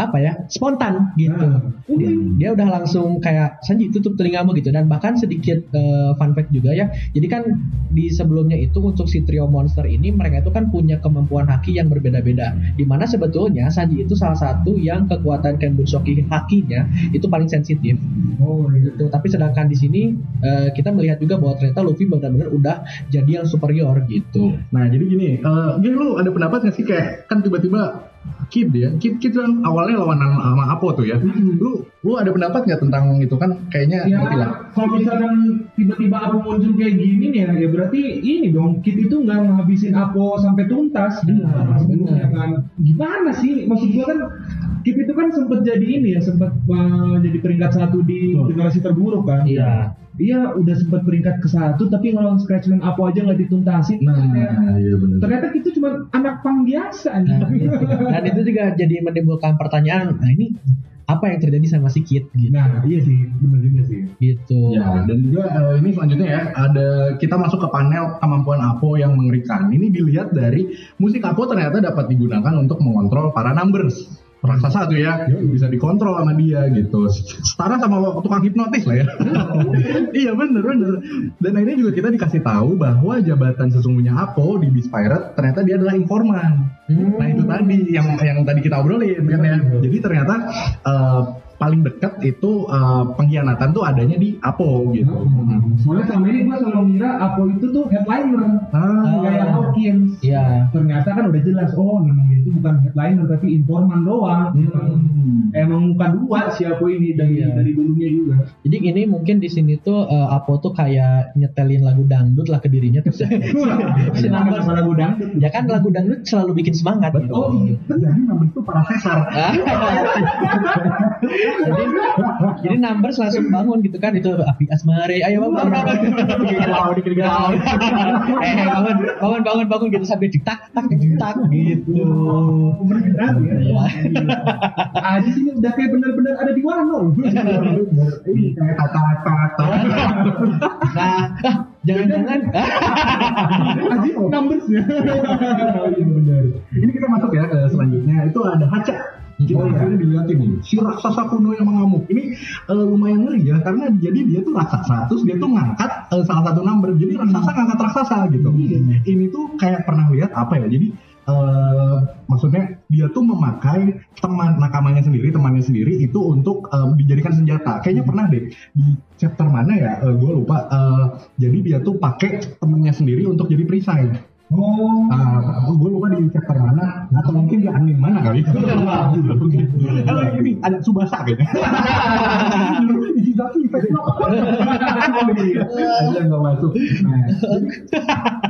Speaker 2: apa ya? spontan gitu.
Speaker 3: Nah.
Speaker 2: Dia, dia udah langsung kayak Sanji tutup telingamu gitu dan bahkan sedikit eh, fun fact juga ya. Jadi kan di sebelumnya itu untuk si trio monster ini mereka itu kan punya kemampuan haki yang berbeda-beda. Di mana sebetulnya Sanji itu salah satu yang kekuatan Kenbun Shoki hakinya itu paling sensitif
Speaker 3: Oh
Speaker 2: gitu. Tapi sedangkan di sini eh, kita melihat juga bahwa ternyata Luffy benar-benar udah jadi yang superior gitu.
Speaker 4: Nah jadi gini, eh gini lu ada pendapat nggak sih kayak kan tiba-tiba Kid ya, Kid Kid kan awalnya lawanan sama Apo tuh ya. Lu lu ada pendapat nggak tentang itu kan kayaknya
Speaker 3: Ya, kalau misalkan tiba-tiba Apo muncul kayak gini nih ya, ya berarti ini dong, Kit itu nggak ngabisin Apo sampai tuntas.
Speaker 2: Benar,
Speaker 3: Sebelumnya
Speaker 2: benar.
Speaker 3: kan. Gimana sih? Maksud gua kan Kit itu kan sempat jadi ini ya, sempat uh, jadi peringkat satu di generasi terburuk kan.
Speaker 2: Iya.
Speaker 3: Iya, udah sempat peringkat ke satu, tapi ngelawan Scratchman Apo aja nggak dituntasin.
Speaker 4: Nah,
Speaker 3: Ternyata-
Speaker 4: iya benar.
Speaker 3: Ternyata itu cuma anak pang biasa
Speaker 2: Nah, gitu. Dan itu juga jadi menimbulkan pertanyaan, nah ini apa yang terjadi sama si Kid gitu.
Speaker 3: Nah, iya sih, benar juga sih.
Speaker 2: gitu.
Speaker 4: Ya, dan juga eh, ini selanjutnya ya, ada kita masuk ke panel kemampuan Apo yang mengerikan. Ini dilihat dari musik Apo ternyata dapat digunakan untuk mengontrol para numbers. Raksasa tuh ya, bisa dikontrol sama dia gitu. Setara sama tukang hipnotis lah ya. [laughs] iya bener bener. Dan akhirnya juga kita dikasih tahu bahwa jabatan sesungguhnya Apo di Beast Pirate ternyata dia adalah informan. Nah itu tadi yang yang tadi kita obrolin kan ya. Jadi ternyata eh, paling dekat itu eh, pengkhianatan tuh adanya di Apo gitu.
Speaker 3: Soalnya selama ini gua selalu ngira Apo itu tuh headliner.
Speaker 4: Ah,
Speaker 3: kayak Hawkins.
Speaker 2: Iya.
Speaker 3: Ternyata kan udah jelas, oh memang itu bukan headliner tapi informan doang.
Speaker 4: Hmm.
Speaker 3: Emang muka dua si Apo ini dari
Speaker 2: Iya.
Speaker 3: dari dulunya juga.
Speaker 2: Jadi ini mungkin di sini tuh eh, Apo tuh kayak nyetelin lagu dangdut lah ke dirinya terus.
Speaker 3: Kenapa
Speaker 2: Numbers-
Speaker 3: sama lagu dangdut?
Speaker 2: ya kan lagu dangdut selalu bikin semangat gitu.
Speaker 3: Oh iya.
Speaker 4: Jadi nama itu para Caesar.
Speaker 2: Ah. jadi, jadi numbers langsung bangun gitu kan itu api asmare ayo bangun bangun bangun
Speaker 3: Iya.
Speaker 2: eh bangun bangun bangun bangun gitu sambil ditak tak ditak gitu
Speaker 3: ya.
Speaker 2: Iya.
Speaker 3: Aja sini udah kayak bener-bener ada di.
Speaker 4: Ini [laughs] kayak tata tata.
Speaker 2: nah ah, jangan-jangan
Speaker 3: Aja numbersnya. Iya bener.
Speaker 4: Ini kita masuk ya ke selanjutnya. Itu ada Hacha. Kita
Speaker 3: Oh, iya.
Speaker 4: ini dilihatin nih, si raksasa kuno yang mengamuk. Ini eh, lumayan ngeri ya, karena jadi dia tuh raksasa, terus dia tuh ngangkat eh, salah satu number. Jadi raksasa ngangkat raksasa gitu.
Speaker 3: Iya.
Speaker 4: Ini tuh kayak pernah lihat apa ya? Jadi eh, maksudnya dia tuh memakai teman nakamanya sendiri, temannya sendiri itu untuk eh, dijadikan senjata. Kayaknya pernah deh di chapter mana ya? gue lupa. Eh, jadi dia tuh pakai temannya sendiri untuk jadi perisai.
Speaker 3: Oh.
Speaker 4: Ah, gue lupa di chapter mana. Atau mungkin di anime mana kali? [laughs] Kalau ini ada Subasa kayaknya. Ichizaki Vespa aja nggak masuk. Nah,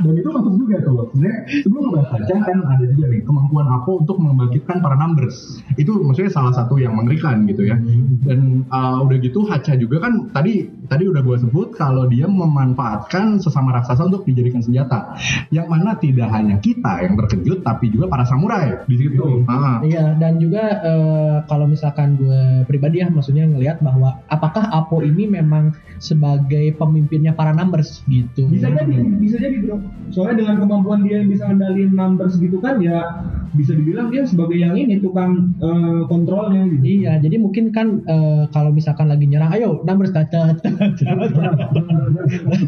Speaker 4: dan itu masuk juga tuh sebenarnya sebelum ngebahas Hacha kan ada juga nih kemampuan Apo untuk membangkitkan para numbers. Itu maksudnya salah satu yang mengerikan gitu ya. Dan uh, udah gitu Hacha juga kan tadi tadi udah gue sebut kalau dia memanfaatkan sesama raksasa untuk dijadikan senjata. Yang mana tidak hanya kita yang terkejut tapi juga para samurai di situ. Ah.
Speaker 2: Iya, dan juga eh, kalau misalkan gue pribadi ya, maksudnya ngelihat bahwa apakah Apo ini memang sebagai pemimpinnya para numbers gitu.
Speaker 3: bisa jadi bisa jadi bro. Soalnya dengan kemampuan dia yang bisa ngendalin numbers gitu kan ya bisa dibilang dia sebagai yang ini tukang eh, kontrolnya gitu.
Speaker 2: Iya, jadi mungkin kan eh, kalau misalkan lagi nyerang, ayo numbers cacat.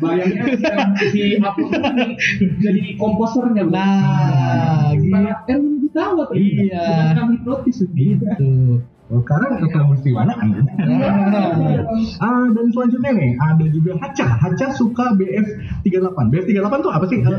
Speaker 3: bayangnya si Apo ini jadi komposernya bro.
Speaker 2: Nah,
Speaker 3: Kayak Erwin Gutawa tuh
Speaker 2: Iya.
Speaker 3: Bukan hipnotis gitu
Speaker 2: gitu.
Speaker 4: Sekarang ke mesti mana kan? [laughs] Ah, dan selanjutnya nih ada juga Hacha. Hacha suka BF 38. BF 38 tuh apa sih? Eh,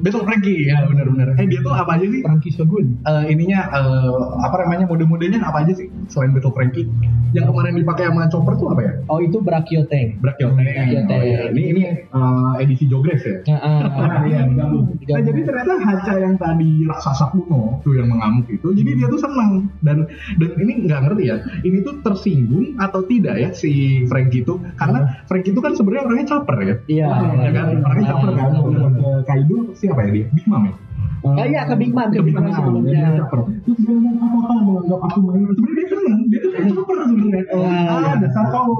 Speaker 4: Battle Frankie. Ya benar-benar. Eh dia tuh apa aja sih?
Speaker 2: Frankie Shogun.
Speaker 4: Eh, ininya eh, apa namanya mode-modenya apa aja sih selain Battle Frankie? Yang kemarin dipakai sama Chopper tuh apa ya?
Speaker 2: Oh itu Brachio Tank.
Speaker 4: Brachio Tank. Oh, iya. Ini ini eh, edisi Jogres ya.
Speaker 2: Nah, ah, [laughs]
Speaker 3: iya digabung
Speaker 4: Nah jadi ternyata Hacha yang tadi raksasa kuno tuh yang mengamuk itu, jadi dia tuh senang dan dan ini nggak ngerti ya, ini tuh tersinggung atau tidak ya si Frankie itu, karena Frankie itu kan sebenarnya orangnya caper ya,
Speaker 2: Iya.
Speaker 4: ya kan, orangnya caper kan, ke Kaido siapa ya dia, Big Mom ya,
Speaker 2: Oh iya ke Big Mom, ke Big Mom
Speaker 4: dia
Speaker 2: sebelumnya.
Speaker 4: terus dia ngomong apa apa menganggap aku main, sebenarnya dia seneng, dia tuh kayak caper sebenarnya,
Speaker 2: Wah.
Speaker 4: ah dasar kau,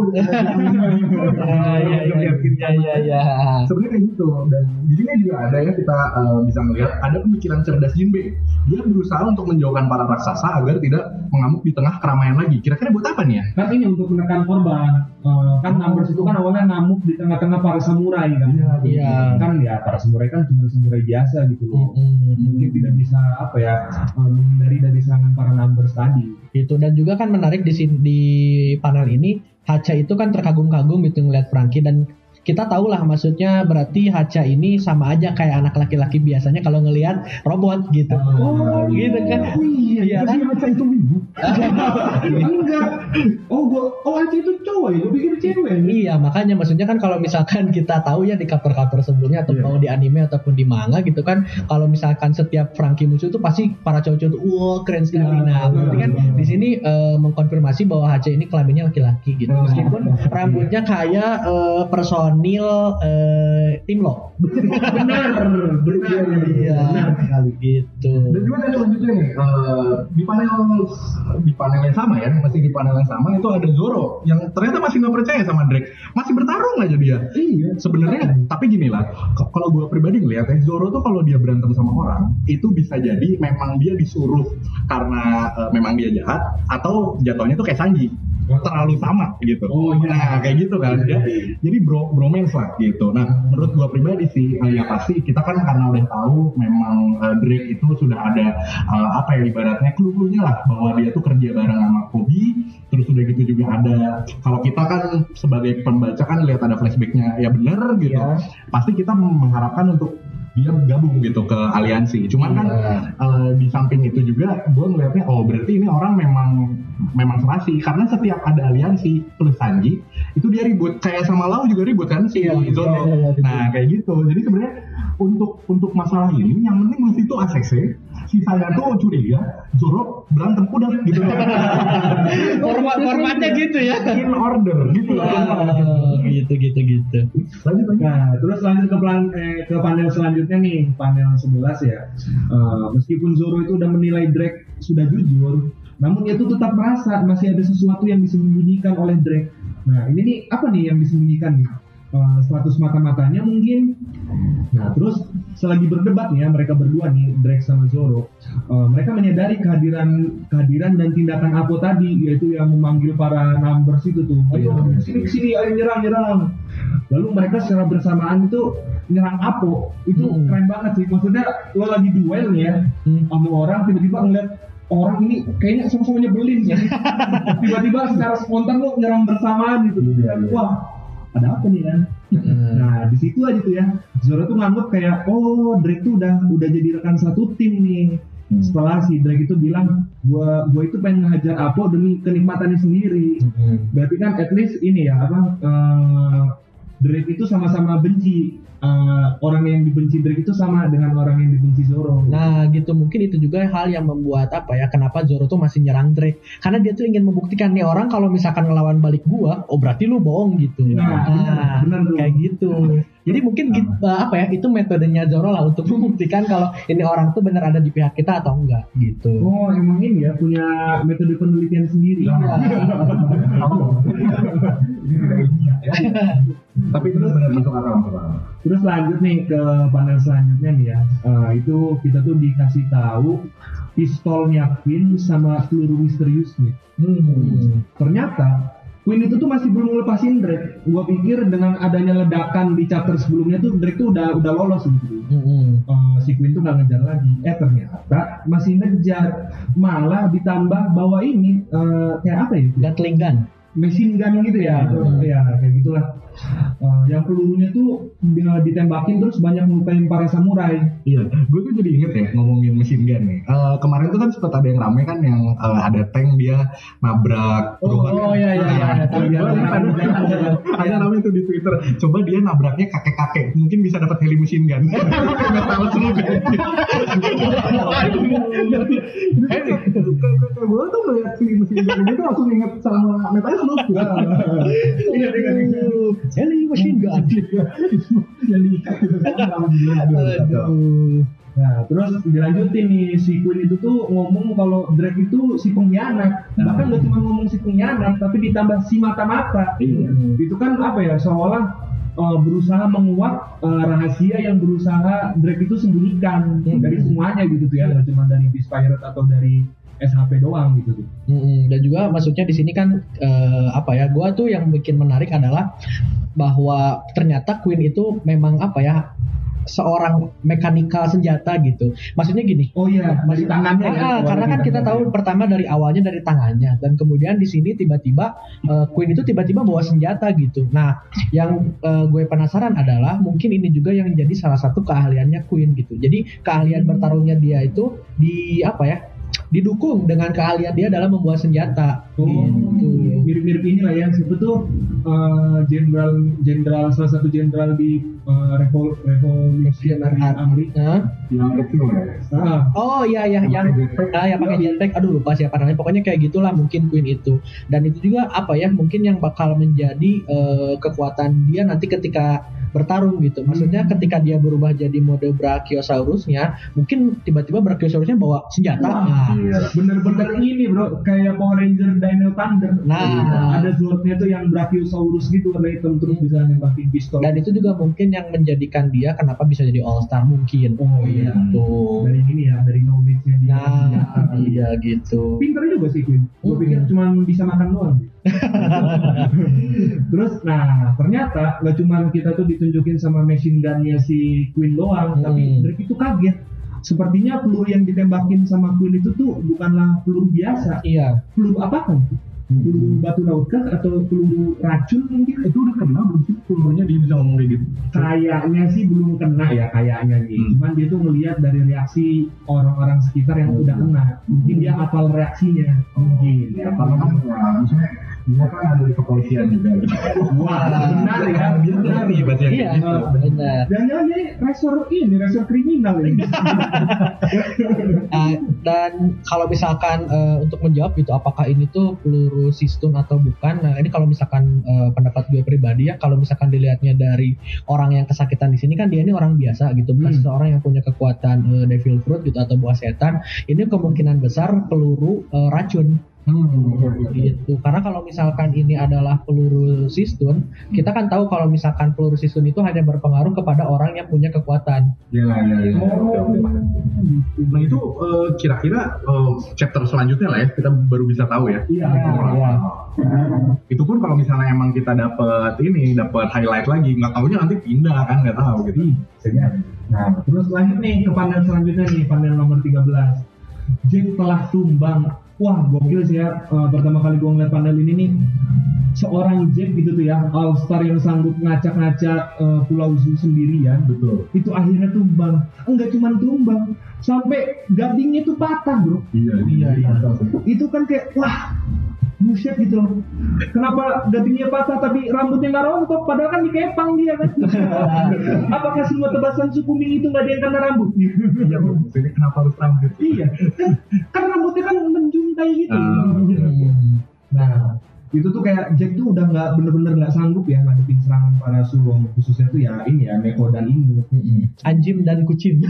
Speaker 2: Ah, [laughs] Iya iya iya iya iya.
Speaker 4: sebenarnya kayak gitu dan di sini juga ada ya kita eh, bisa melihat ada pemikiran cerdas Jinbe dia berusaha untuk menjauhkan para raksasa agar tidak mengamuk di tengah keramaian lagi kira-kira buat apa nih ya
Speaker 3: kan ini untuk menekan korban Eh, kan numbers itu kan awalnya ngamuk di tengah-tengah para samurai kan
Speaker 2: Iya.
Speaker 3: kan ya para samurai kan cuma samurai biasa gitu loh
Speaker 2: Mm-mm.
Speaker 3: Mungkin tidak bisa apa ya eh, menghindari dari serangan para numbers tadi.
Speaker 2: Gitu. Dan juga kan menarik di sini di panel ini Hacha itu kan terkagum-kagum gitu ngeliat Frankie dan kita tahu lah maksudnya berarti Hacha ini sama aja kayak anak laki-laki biasanya kalau ngelihat robot gitu. Oh, gitu kan. Iya kan?
Speaker 4: Hacha itu wibu [laughs]
Speaker 3: enggak oh gua oh Aci itu cowok ya gua pikir cewek
Speaker 2: Iya, makanya maksudnya kan kalau misalkan [laughs] kita tahu ya di cover-cover sebelumnya atau
Speaker 4: Iya.
Speaker 2: mau di anime ataupun di manga gitu kan, kalau misalkan setiap Frankie muncul itu pasti para cowok-cowok tuh wah keren sekali. Nah, berarti kan di sini eh, mengkonfirmasi bahwa Hacha ini kelaminnya laki-laki gitu. Meskipun rambutnya kayak eh, personil eh, tim lo.
Speaker 3: benar benar.
Speaker 2: Iya,
Speaker 3: benar. sekali
Speaker 2: gitu.
Speaker 4: dan juga ada selanjutnya nih? Eh, di panel di panel yang sama ya masih di panel yang sama itu ada Zoro yang ternyata masih nggak percaya sama Drake. Masih bertarung aja dia.
Speaker 3: Iya.
Speaker 4: Sebenarnya tapi gini lah kalau gue pribadi ngeliat ya Zoro tuh kalau dia berantem sama orang itu bisa jadi memang dia disuruh karena eh, memang dia jahat atau jatuhnya tuh kayak Sanji terlalu sama gitu
Speaker 3: Oh, iya.
Speaker 4: nah kayak gitu kan
Speaker 3: Iya,
Speaker 4: ya
Speaker 3: iya.
Speaker 4: jadi bro bromance lah gitu nah menurut gue pribadi sih ya pasti kita kan karena udah tahu memang eh, Drake itu sudah ada eh, apa ya ibaratnya clue-cluenya lah bahwa dia tuh kerja bareng sama Kobe terus udah gitu juga ada kalau kita kan sebagai pembaca kan lihat ada flashbacknya ya bener gitu
Speaker 2: Iya.
Speaker 4: pasti kita mengharapkan untuk dia gabung gitu ke aliansi. Cuman kan
Speaker 2: Iya.
Speaker 4: eh, di samping itu juga gue ngelihatnya oh berarti ini orang memang memang serasi. Karena setiap ada aliansi plus Sanji itu dia ribut. Kayak sama Lau juga ribut kan si
Speaker 2: Iya,
Speaker 4: Zoro
Speaker 2: iya, iya, iya,
Speaker 4: nah kayak gitu. Jadi sebenarnya untuk untuk masalah ini yang penting Luffy itu ACC sisanya tuh curiga Zoro berantem udah gitu [laughs]
Speaker 2: Format formatnya gitu ya.
Speaker 4: in order gitu [laughs]
Speaker 2: Oh, gitu gitu gitu.
Speaker 4: lanjut lanjut
Speaker 3: Nah, terus lanjut ke, plan, eh, ke panel selanjutnya nih, panel 11 ya. Eh, meskipun Zoro itu udah menilai Drake sudah jujur, namun dia tuh tetap merasa masih ada sesuatu yang disembunyikan oleh Drake. Nah, ini nih apa nih yang disembunyikan nih? Eh, status mata-matanya mungkin. Nah, terus selagi berdebat nih ya mereka berdua nih Drake sama Zoro, eh, mereka menyadari kehadiran kehadiran dan tindakan Apo tadi yaitu yang memanggil para numbers itu tuh. Ayo sini sini ayo nyerang nyerang. Lalu mereka secara bersamaan itu nyerang Apo. Itu
Speaker 2: Hmm.
Speaker 3: keren banget sih. Maksudnya lo lagi duel nih ya
Speaker 2: Hmm.
Speaker 3: sama orang tiba-tiba ngeliat orang ini kayaknya sama-sama nyebelin ya. [laughs] tiba-tiba secara spontan lo nyerang bersamaan gitu.
Speaker 4: Iya, iya.
Speaker 3: Wah, ada apa nih kan. Nah di situ aja tuh ya Zoro tuh nganggep kayak oh Drake tuh udah udah jadi rekan satu tim nih
Speaker 2: Hmm.
Speaker 3: setelah si Drake itu bilang gua gua itu pengen ngehajar Apo demi kenikmatannya sendiri
Speaker 2: Hmm.
Speaker 3: berarti kan at least ini ya apa eh, Drake itu sama-sama benci Eh, orang yang dibenci Drake itu sama dengan orang yang dibenci Zoro
Speaker 2: Nah gitu mungkin itu juga hal yang membuat apa ya kenapa Zoro tuh masih nyerang Drake karena dia tuh ingin membuktikan nih orang kalau misalkan ngelawan balik gua oh berarti lu bohong gitu
Speaker 3: Nah, benar, benar tuh.
Speaker 2: kayak gitu jadi mungkin gitu, apa ya itu metodenya Zoro lah untuk [laughs] membuktikan kalau ini orang tuh bener ada di pihak kita atau enggak gitu
Speaker 3: Oh emang ini ya punya metode penelitian sendiri.
Speaker 2: Iya.
Speaker 4: Ini tidak ilmiah ya. Tapi itu benar masuk akal.
Speaker 3: Terus lanjut nih ke panel selanjutnya nih ya. Eh, itu kita tuh dikasih tahu pistolnya Queen sama peluru misteriusnya.
Speaker 2: Hmm.
Speaker 3: Ternyata Queen itu tuh masih belum ngelepasin Drake. Gua pikir dengan adanya ledakan di chapter sebelumnya tuh Drake tuh udah udah lolos gitu.
Speaker 2: Hmm.
Speaker 3: Eh, si Queen tuh nggak ngejar lagi. Eh ternyata masih ngejar. Malah ditambah bahwa ini eh, kayak apa ya?
Speaker 2: Gatling gun
Speaker 3: machine gun gitu ya,
Speaker 2: Hmm.
Speaker 3: ya kayak gitulah. Eh, yang pelurunya tuh dia ditembakin terus banyak melukain para samurai.
Speaker 4: Iya, gue tuh jadi inget ya ngomongin mesin gun nih. Eh, kemarin tuh kan sempat ada yang rame kan yang eh, ada tank dia nabrak.
Speaker 3: Oh,
Speaker 4: Rohan.
Speaker 2: oh, iya, iya, iya,
Speaker 4: Nah,
Speaker 2: iya,
Speaker 4: ada-
Speaker 2: iya,
Speaker 4: namanya tuh di Twitter. Coba dia nabraknya kakek-kakek, mungkin bisa dapat heli mesin gun. [laughs] Nggak tahu sih. Gue tuh ngeliat si mesin gun ini tuh langsung inget sama Metal Slug.
Speaker 3: Iya, iya, iya.
Speaker 2: Heli machine gun [laughs]
Speaker 4: Jadi, alhamdulillah. aduh.
Speaker 3: Nah, terus dilanjutin nih si Queen itu tuh ngomong kalau Drake itu si pengkhianat. Bahkan gak cuma ngomong si pengkhianat, tapi ditambah si mata-mata.
Speaker 4: Iya.
Speaker 3: Itu kan apa ya? Seolah uh, berusaha menguak uh, rahasia yang berusaha Drake itu sembunyikan
Speaker 2: Hmm.
Speaker 3: dari semuanya gitu tuh ya, nggak cuma dari Beast Pirate atau dari SHP doang gitu.
Speaker 2: Mm-mm. dan juga maksudnya di sini kan eh, apa ya gua tuh yang bikin menarik adalah bahwa ternyata Queen itu memang apa ya seorang mekanikal senjata gitu maksudnya gini
Speaker 3: Oh iya, dari tangannya ya.
Speaker 2: Ah, karena kan kita tahu pertama dari awalnya dari tangannya dan kemudian di sini tiba-tiba eh, Queen itu tiba-tiba bawa senjata gitu. Nah, yang eh, gue penasaran adalah mungkin ini juga yang menjadi salah satu keahliannya Queen gitu. Jadi keahlian bertarungnya dia itu di apa ya? Didukung dengan keahlian dia dalam membuat senjata
Speaker 3: Oh,
Speaker 2: gitu.
Speaker 3: mirip-mirip ini lah yang siapa tuh eh, jenderal jenderal salah satu jenderal di eh, revol revolusionary Amerika.
Speaker 4: Yang kecil ya.
Speaker 3: Ah,
Speaker 2: Oh iya iya yang ah, yang pakai jetpack aduh lupa siapa namanya. Pokoknya kayak gitulah mungkin Queen itu. Dan itu juga apa ya mungkin yang bakal menjadi eh, kekuatan dia nanti ketika bertarung gitu. Maksudnya ketika dia berubah jadi mode Brachiosaurusnya mungkin tiba-tiba Brachiosaurusnya bawa senjata. Nah,
Speaker 3: Iya, bener-bener ini bro, kayak Power Ranger Dino Thunder.
Speaker 2: Nah.
Speaker 3: ada swordnya tuh yang Brachiosaurus gitu warna hitam terus bisa nembakin pistol.
Speaker 2: dan itu juga mungkin yang menjadikan dia kenapa bisa jadi All Star mungkin
Speaker 3: oh iya,
Speaker 2: tuh
Speaker 3: dari ini ya, dari knowledge-nya dia.
Speaker 2: nah
Speaker 3: senjata.
Speaker 2: iya gitu
Speaker 3: Pinter juga sih Queen. Gue
Speaker 2: Hmm.
Speaker 3: pikir cuma bisa makan doang. [laughs] Terus, nah ternyata nggak cuma kita tuh ditunjukin sama machine gun-nya si Queen doang,
Speaker 2: Hmm.
Speaker 3: tapi Drake itu kaget. Sepertinya peluru yang ditembakin sama Queen itu tuh bukanlah peluru biasa.
Speaker 2: iya
Speaker 3: Peluru apa kan? Peluru batu laut kah atau peluru racun mungkin?
Speaker 4: Itu udah kenal belum sih pelurunya dia bisa ngomong kayak gitu?
Speaker 3: Kayaknya sih belum kena ya kayaknya nih.
Speaker 4: Hmm.
Speaker 3: Cuman dia tuh ngelihat dari reaksi orang-orang sekitar yang udah kena. Mungkin dia hafal reaksinya. Mungkin.
Speaker 4: Ya, karena kan ya, dia kan ada di kepolisian juga.
Speaker 3: Wah, benar ya.
Speaker 4: Dia
Speaker 3: Benar.
Speaker 4: ngerti bahasa
Speaker 2: iya
Speaker 4: gitu.
Speaker 2: benar
Speaker 3: Jangan-jangan ini resor ini, resor kriminal ini.
Speaker 2: Uh, [laughs] dan kalau misalkan uh, untuk menjawab gitu apakah ini tuh peluru sistun atau bukan nah ini kalau misalkan uh, pendapat gue pribadi ya kalau misalkan dilihatnya dari orang yang kesakitan di sini kan dia ini orang biasa gitu bukan
Speaker 3: Hmm.
Speaker 2: seseorang yang punya kekuatan uh, devil fruit gitu atau buah setan ini kemungkinan besar peluru uh, racun
Speaker 4: Hmm.
Speaker 2: gitu karena kalau misalkan ini adalah peluru sistun kita kan tahu kalau misalkan peluru sistun itu hanya berpengaruh kepada orang yang punya kekuatan
Speaker 4: Iya, iya, iya. Nah itu eh, kira-kira eh, chapter selanjutnya lah ya kita baru bisa tahu ya.
Speaker 3: Iya.
Speaker 2: Iya.
Speaker 4: Itu pun kalau misalnya emang kita dapat ini dapat highlight lagi, nggak taunya nanti pindah kan nggak tahu gitu.
Speaker 3: Nah, terus lanjut nih ke panel selanjutnya nih, panel nomor 13. Jack telah tumbang. Wah, gokil sih ya. Eh, pertama kali gua ngeliat panel ini nih, seorang Jack gitu tuh ya All Star yang sanggup ngacak-ngacak eh, Pulau Zoo sendirian
Speaker 4: Betul.
Speaker 3: itu akhirnya tumbang enggak cuma tumbang sampai gadingnya tuh patah bro
Speaker 4: Iya, iya, iya.
Speaker 3: itu kan kayak wah buset gitu. Loh kenapa gadingnya patah tapi rambutnya nggak rontok? Padahal kan dikepang dia kan? [laughs] Apakah semua tebasan suku Ming itu nggak ada yang kena rambutnya
Speaker 4: Iya, Bro. Ini kenapa harus rambut?
Speaker 3: iya. Kan, kan rambutnya kan menjuntai gitu.
Speaker 4: Ah,
Speaker 3: nah itu tuh kayak Jack tuh udah nggak bener-bener nggak sanggup ya ngadepin serangan para Sulong khususnya tuh ya ini ya Neko dan
Speaker 2: Hmm. Anjim dan kucing. [laughs]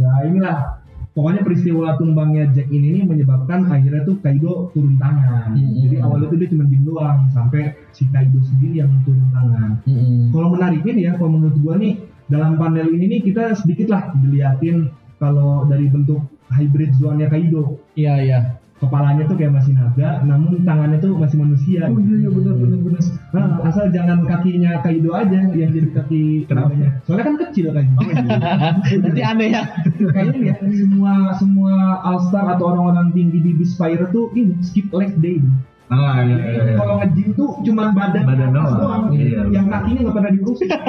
Speaker 3: ya inilah pokoknya peristiwa tumbangnya Jack ini nih menyebabkan akhirnya tuh Kaido turun tangan
Speaker 2: Hmm.
Speaker 3: jadi awalnya tuh dia cuma diem doang sampai si Kaido sendiri yang turun tangan
Speaker 2: Hmm.
Speaker 3: kalau menariknya nih ya kalau menurut gua nih dalam panel ini nih kita sedikit lah diliatin kalau dari bentuk hybrid zoannya Kaido
Speaker 2: Iya iya.
Speaker 3: Kepalanya tuh kayak masih naga namun tangannya tuh masih manusia
Speaker 4: Oh iya, iya, benar, benar, benar.
Speaker 3: Nah, asal jangan kakinya Kaido aja yang jadi kaki
Speaker 4: Kenapa?
Speaker 3: naganya. soalnya kan kecil kan
Speaker 4: Oh, iya.
Speaker 2: Nanti aneh ya.
Speaker 3: kayaknya ya semua semua All Star atau orang-orang tinggi di Beast Fire tuh ini skip leg day
Speaker 4: Ah, iya, iya, iya.
Speaker 3: kalau nge-gym tuh cuma badan
Speaker 4: Badan doang. Iya.
Speaker 3: yang kakinya nggak pernah diurusin
Speaker 4: Iya.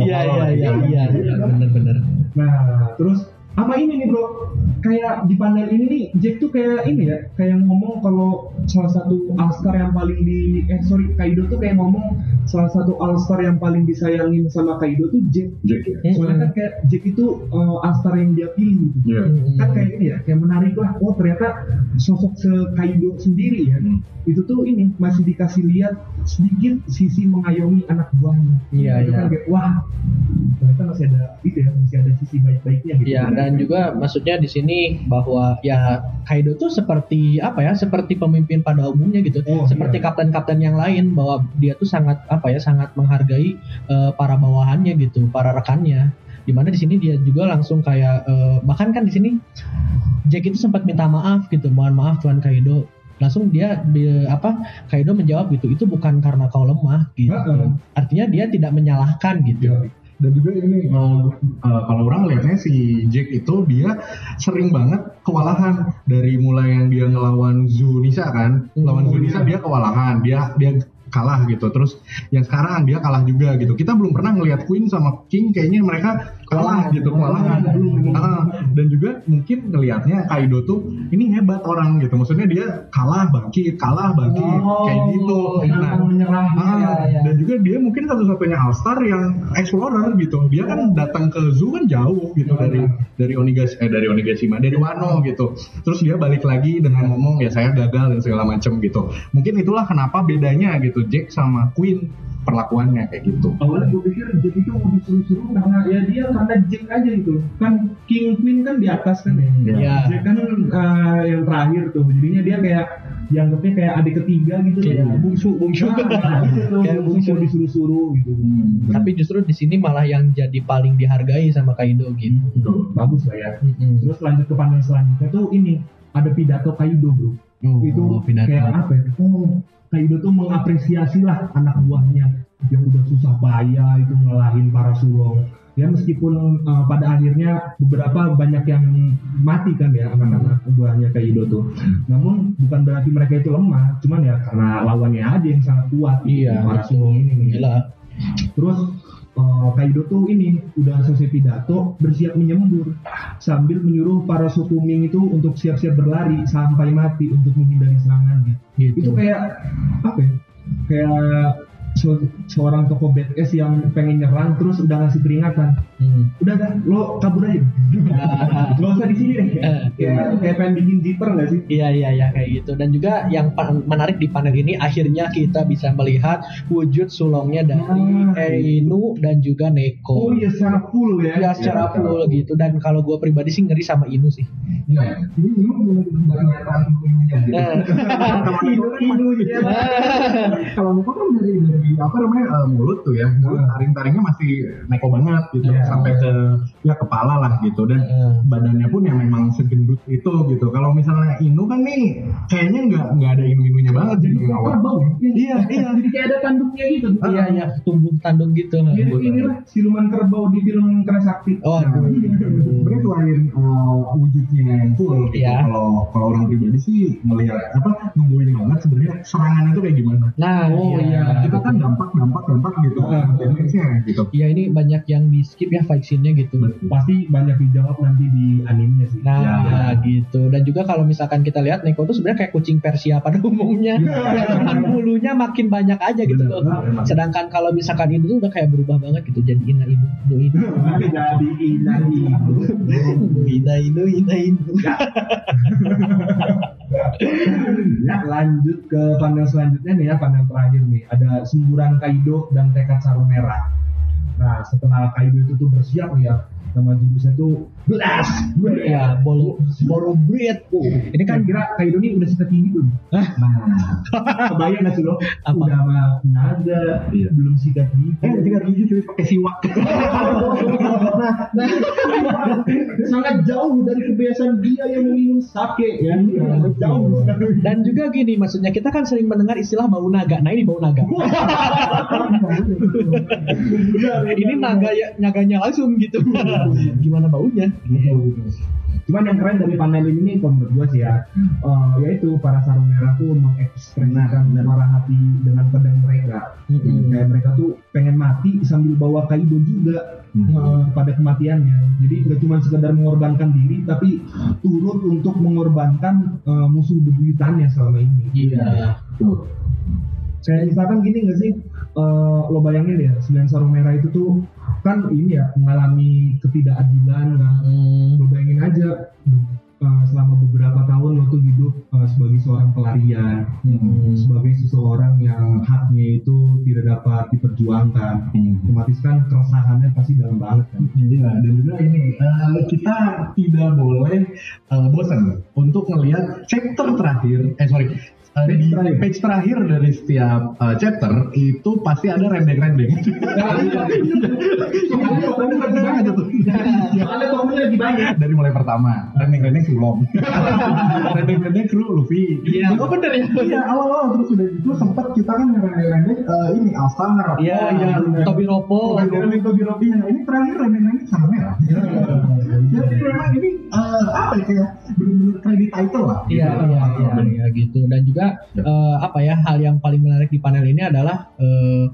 Speaker 2: Iya iya iya iya. iya, Bener-bener.
Speaker 3: Nah, terus apa ini nih bro? Kayak di panel ini nih, Jack tuh kayak ini ya, kayak ngomong kalau salah satu All-Star yang paling di, eh sorry, Kaido tuh kayak ngomong salah satu All-Star yang paling disayangin sama Kaido tuh Jack.
Speaker 4: Jack ya.
Speaker 3: Soalnya kan kayak Jack itu uh, All-Star yang dia pilih gitu.
Speaker 4: Iya.
Speaker 3: Kan kayak ini ya, kayak menarik lah. Oh ternyata sosok se Kaido sendiri ya,
Speaker 4: Hmm.
Speaker 3: itu tuh ini masih dikasih lihat sedikit sisi mengayomi anak buahnya.
Speaker 2: Iya,
Speaker 3: itu kan
Speaker 2: iya.
Speaker 3: kayak wah ternyata masih ada itu ya, masih ada sisi baik-baiknya gitu.
Speaker 2: Iya dan juga maksudnya di sini bahwa ya Kaido tuh seperti apa ya seperti pemimpin pada umumnya gitu
Speaker 3: Oh,
Speaker 2: seperti
Speaker 3: iya.
Speaker 2: kapten-kapten yang lain bahwa dia tuh sangat apa ya sangat menghargai eh, para bawahannya gitu para rekannya di mana di sini dia juga langsung kayak eh, bahkan kan di sini Jack itu sempat minta maaf gitu mohon maaf Tuan Kaido langsung dia, apa Kaido menjawab gitu itu bukan karena kau lemah gitu
Speaker 3: Heeh.
Speaker 2: artinya dia tidak menyalahkan gitu
Speaker 4: Iya. Dan juga ini uh, uh, kalau orang lihatnya si Jack itu dia sering banget kewalahan dari mulai yang dia ngelawan Zunisa kan,
Speaker 2: Hmm.
Speaker 4: lawan Zunisa dia kewalahan, dia dia kalah gitu. Terus yang sekarang dia kalah juga gitu. Kita belum pernah ngelihat Queen sama King kayaknya mereka kalah gitu, kewalahan. Ah, dan juga mungkin ngelihatnya Kaido tuh ini hebat orang gitu. Maksudnya dia kalah bangkit, kalah bangkit kayak gitu. Nah,
Speaker 3: menyerah.
Speaker 4: Ah,
Speaker 2: Iya, iya.
Speaker 4: dan juga dia mungkin satu-satunya All-Star yang explorer gitu. Dia kan datang ke zoo kan jauh gitu
Speaker 3: Iya.
Speaker 4: dari dari Onigashima eh dari Onigashima, dari Wano gitu. Terus dia balik lagi dengan ngomong ya saya gagal dan segala macem gitu. Mungkin itulah kenapa bedanya gitu Jack sama Queen perlakuannya kayak gitu.
Speaker 3: Awalnya gue pikir Jack itu mau disuruh-suruh karena ya dia karena Jack aja gitu. Kan King Queen kan di atas kan ya.
Speaker 2: Iya.
Speaker 3: Jack kan eh, yang terakhir tuh. Jadinya dia kayak dianggapnya kayak adik ketiga gitu loh.
Speaker 2: bungsu bungsu
Speaker 3: Nah, gitu.
Speaker 2: Kayak
Speaker 3: bungsu disuruh-suruh gitu.
Speaker 2: tapi justru di sini malah yang jadi paling dihargai sama Kaido gitu.
Speaker 3: Tuh, bagus lah ya.
Speaker 2: Mm-mm.
Speaker 3: Terus lanjut ke panel selanjutnya tuh ini ada pidato Kaido bro.
Speaker 2: Oh,
Speaker 3: itu
Speaker 2: pidato.
Speaker 3: kayak apa ya? Oh, Kaido tuh mengapresiasi lah anak buahnya yang udah susah payah itu ngalahin para sulong. Ya meskipun uh, pada akhirnya beberapa banyak yang mati kan ya anak-anak buahnya Kaido tuh. Namun bukan berarti mereka itu lemah, cuman ya karena lawannya aja yang sangat kuat. gitu,
Speaker 2: Iya,
Speaker 3: para sulong ini. nih.
Speaker 2: Gila.
Speaker 3: Terus uh, Kaido tuh ini udah selesai pidato bersiap menyembur sambil menyuruh para suku Ming itu untuk siap-siap berlari sampai mati untuk menghindari serangannya.
Speaker 2: Gitu.
Speaker 3: Itu kayak apa ya? Kayak se- seorang tokoh badass yang pengen nyerang terus udah ngasih peringatan.
Speaker 2: Hmm.
Speaker 3: Udah kan, lo kabur aja. [laughs] Gak usah di sini deh. Kayak, kayak pengen bikin zipper gak sih?
Speaker 2: Iya iya iya kayak gitu dan juga yang menarik di panel ini akhirnya kita bisa melihat wujud sulongnya dari
Speaker 3: Ah.
Speaker 2: Einu dan juga
Speaker 3: Oh
Speaker 2: Neko.
Speaker 3: iya secara full ya.
Speaker 2: Ya secara full gitu dan kalau gue pribadi sih ngeri sama Inu sih.
Speaker 4: Iya, ini gitu.
Speaker 2: Nah.
Speaker 3: Inunya. [laughs]
Speaker 4: Kalau Neko kan dari dari apa namanya eh, mulut tuh ya, mulut taring-taringnya masih neko banget gitu,
Speaker 3: Iya.
Speaker 4: sampai ke ya kepala lah gitu dan
Speaker 2: Heeh.
Speaker 4: badannya pun yang memang segendut itu gitu. Kalau misalnya Inu kan nih kayaknya nggak nggak ada inu-inunya banget
Speaker 3: Jadi
Speaker 4: awal.
Speaker 3: ya?
Speaker 4: Iya, [laughs] iya.
Speaker 3: Jadi kayak ada tanduknya gitu.
Speaker 2: Iya iya tumbuh tanduk gitu.
Speaker 3: Jadi inilah siluman kerbau di film Kerasakti.
Speaker 2: Oh.
Speaker 4: Sebenarnya selain uh, wujudnya yang full gitu.
Speaker 2: Iya.
Speaker 4: Kalau kalau orang pribadi sih melihat apa nungguin banget sebenarnya serangannya itu kayak gimana.
Speaker 2: Nah,
Speaker 4: Oh iya, kita kan dampak dampak dampak gitu. Damage-nya gitu.
Speaker 2: Iya ini banyak yang di skip ya scene-nya gitu.
Speaker 3: Pasti banyak dijawab nanti di animenya sih.
Speaker 2: Nah,
Speaker 4: Ya.
Speaker 2: Gitu. Dan juga kalau misalkan kita lihat Neko tuh sebenarnya kayak kucing Persia pada [laughs] umumnya. Cuman bulunya makin banyak aja gitu loh. Sedangkan kalau misalkan itu tuh udah kayak berubah banget gitu jadi ina inu inu inu.
Speaker 3: Jadi inani.
Speaker 2: Ina inu ina inu.
Speaker 3: Ya, lanjut ke panel selanjutnya nih ya, panel terakhir nih. Ada semburan Kaido dan tekad sarung merah. Nah, setelah Kaido itu tuh bersiap nih ya, nama jurusnya tuh Blast!
Speaker 2: Ya, bolo bolo breed.
Speaker 3: Ini kan kira Kaido ini udah sikat tinggi tuh. Nah, kebayang gak sih lo?
Speaker 2: Apa?
Speaker 3: Udah sama naga, belum sikat gigi.
Speaker 4: Eh, sikat gigi cuma pakai siwak. [laughs]
Speaker 3: nah, nah, sangat jauh dari kebiasaan dia yang meminum sake ya. Jauh.
Speaker 2: Dan juga gini, maksudnya kita kan sering mendengar istilah bau naga. Nah ini bau naga. [laughs] ini naga ya, naganya langsung gitu. Gimana baunya?
Speaker 3: Cuman yang keren dari panel ini kalau menurut gue sih ya, eh, yaitu para sarung merah tuh mengekspresikan suara hati dengan pedang mereka.
Speaker 2: Mm-mm.
Speaker 3: Kayak mereka tuh pengen mati sambil bawa Kaido juga eh, pada kematiannya. Jadi gak cuma sekedar mengorbankan diri, tapi turut untuk mengorbankan eh, musuh bebuyutannya selama ini.
Speaker 2: Iya.
Speaker 3: Kayak misalkan gini gak sih, eh, lo bayangin ya, sembilan sarung merah itu tuh kan ini ya mengalami ketidakadilan kan.
Speaker 2: Hmm.
Speaker 3: Lo bayangin aja eh, selama beberapa tahun lo tuh hidup eh, sebagai seorang pelarian,
Speaker 2: Hmm.
Speaker 3: sebagai seseorang yang haknya itu tidak dapat diperjuangkan. Otomatis kan keresahannya pasti dalam banget kan.
Speaker 4: Iya, dan juga ini eh, kita tidak boleh eh, bosan untuk melihat chapter terakhir. Eh sorry, di page terakhir dari setiap eh, chapter itu pasti ada rendeng-rendeng. Rendeng [laughs] aja tuh.
Speaker 3: Soalnya tokonya lagi banyak.
Speaker 4: Dari mulai pertama, rendeng-rendeng Sulong, [laughs] rendeng-rendeng kru Luffy.
Speaker 2: Iya, oh bener ya.
Speaker 4: Iya, awal-awal terus udah gitu sempat kita kan rendeng-rendeng eh, ini Alstar.
Speaker 2: Iya, iya. Tobi Ropo.
Speaker 4: Tobi. Nah, ini terakhir rendeng-rendeng sama merah. Jadi memang ini eh, apa ya kayak bener-bener kredit title lah.
Speaker 2: Iya, iya, iya, iya, gitu. Dan juga eh, apa ya hal yang paling menarik di panel ini adalah eh,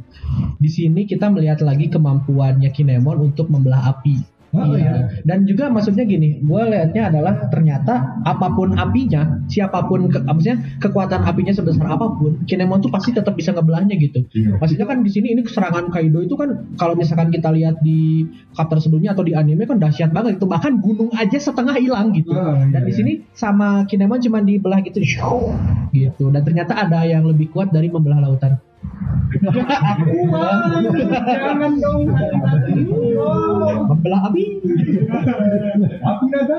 Speaker 2: di sini kita melihat lagi kemampuannya Kinemon untuk membelah api.
Speaker 3: Oh,
Speaker 2: iya. Dan juga maksudnya gini, gue lihatnya adalah ternyata apa pun apinya, siapa pun ke, maksudnya kekuatan apinya sebesar apa pun, Kinemon tuh pasti tetap bisa ngebelahnya gitu.
Speaker 4: Iya.
Speaker 2: Maksudnya kan di sini ini serangan Kaido itu kan kalau misalkan kita lihat di chapter sebelumnya atau di anime kan dahsyat banget itu bahkan gunung aja setengah hilang gitu.
Speaker 3: Oh, iya,
Speaker 2: Dan di
Speaker 3: iya.
Speaker 2: sini sama Kinemon cuma dibelah gitu [laughs] gitu. Dan ternyata ada yang lebih kuat dari membelah lautan.
Speaker 3: Jangan dong.
Speaker 2: Membelah api
Speaker 3: Api naga.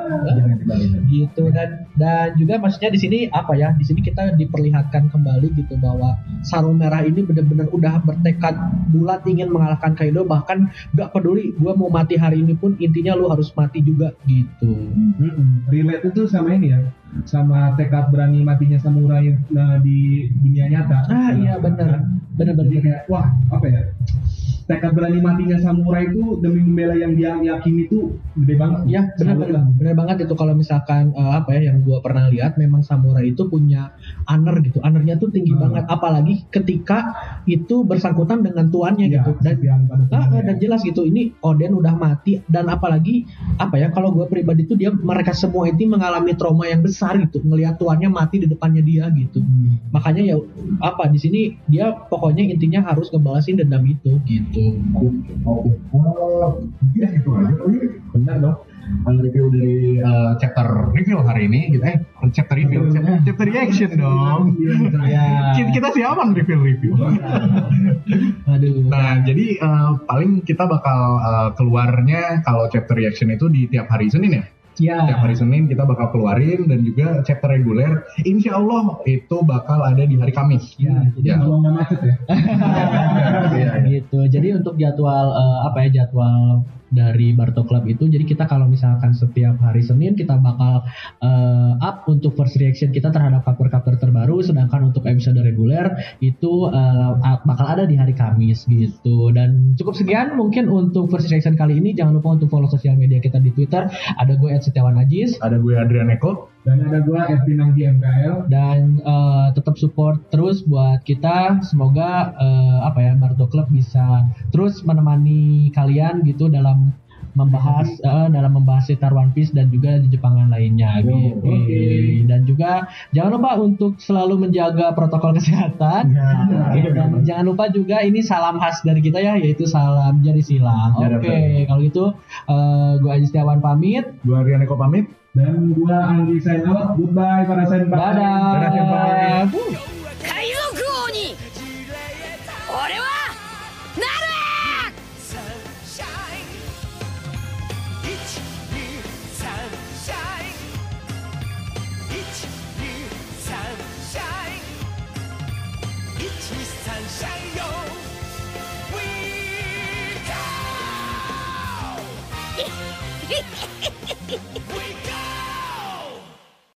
Speaker 2: gitu dan dan juga maksudnya di sini apa ya di sini kita diperlihatkan kembali gitu bahwa sarung merah ini benar-benar udah bertekad bulat ingin mengalahkan Kaido bahkan gak peduli gua mau mati hari ini pun intinya lu harus mati juga gitu
Speaker 3: Mm-mm. Relate itu sama ini ya, sama tekad berani matinya samurai nah, di dunia nyata.
Speaker 2: ah iya benar benar
Speaker 3: Jadi
Speaker 2: benar
Speaker 3: kayak wah apa ya? Tekad berani matinya samurai itu demi membela yang dia yakini itu gede banget.
Speaker 2: Ya benar benar benar. Banget itu kalau misalkan eh, apa ya yang gua pernah lihat memang samurai itu punya honor gitu. Honornya tuh tinggi
Speaker 3: Hmm.
Speaker 2: banget. Apalagi ketika itu bersangkutan dengan tuannya
Speaker 3: Iya,
Speaker 2: gitu. Dan
Speaker 3: pada
Speaker 2: Ah,
Speaker 3: tujuannya.
Speaker 2: dan jelas gitu ini Oden udah mati. Dan apalagi apa ya kalau gue pribadi tuh dia mereka semua itu mengalami trauma yang besar gitu. Ngelihat tuannya mati di depannya dia gitu.
Speaker 3: Hmm.
Speaker 2: makanya ya apa di sini dia pokoknya intinya harus ngebalasin dendam itu gitu
Speaker 4: Oke. Oh, ya itu aja. kali.
Speaker 3: Benar dong.
Speaker 4: Review dari uh, chapter review hari ini gitu eh chapter review chapter, chapter reaction dong
Speaker 2: ya
Speaker 4: kita, kita siapan review review [laughs]
Speaker 2: aduh
Speaker 4: nah jadi uh, paling kita bakal uh, keluarnya kalau chapter reaction itu di tiap hari Senin ya
Speaker 2: ya
Speaker 4: tiap hari Senin kita bakal keluarin dan juga chapter reguler Insya Allah itu bakal ada di hari Kamis
Speaker 2: ya jadi
Speaker 4: Ya.
Speaker 3: Kalau nggak macet ya.
Speaker 4: Iya, iya.
Speaker 2: gitu jadi untuk jadwal eh, apa ya jadwal dari Barto Club itu. Jadi kita kalau misalkan setiap hari Senin kita bakal eh, up untuk first reaction kita terhadap cover-cover terbaru, sedangkan untuk episode reguler itu eh, bakal ada di hari Kamis gitu. Dan cukup sekian mungkin untuk first reaction kali ini. Jangan lupa untuk follow sosial media kita di Twitter. Ada gue Setiawan Najis
Speaker 4: Ada gue Adrian Eko.
Speaker 3: Dan ada gua Evi Nanggi MKL.
Speaker 2: dan eh, tetap support terus buat kita semoga eh, apa ya Barto Club bisa terus menemani kalian gitu dalam membahas eh, dalam membahas sekitar One Piece dan juga di Jepangan lainnya gitu.
Speaker 3: oke.
Speaker 2: Dan juga jangan lupa untuk selalu menjaga protokol kesehatan.
Speaker 4: Ya.
Speaker 2: Dan jangan lupa juga ini salam khas dari kita ya yaitu salam jari silang. Oke, kalau gitu eh, gua Aji Setiawan pamit.
Speaker 4: Gue Adrian Eko pamit.
Speaker 3: Dan gua Anggi sign out. Goodbye para senpai.
Speaker 2: Dadah.
Speaker 4: Dadah, senpai.
Speaker 2: Wuh.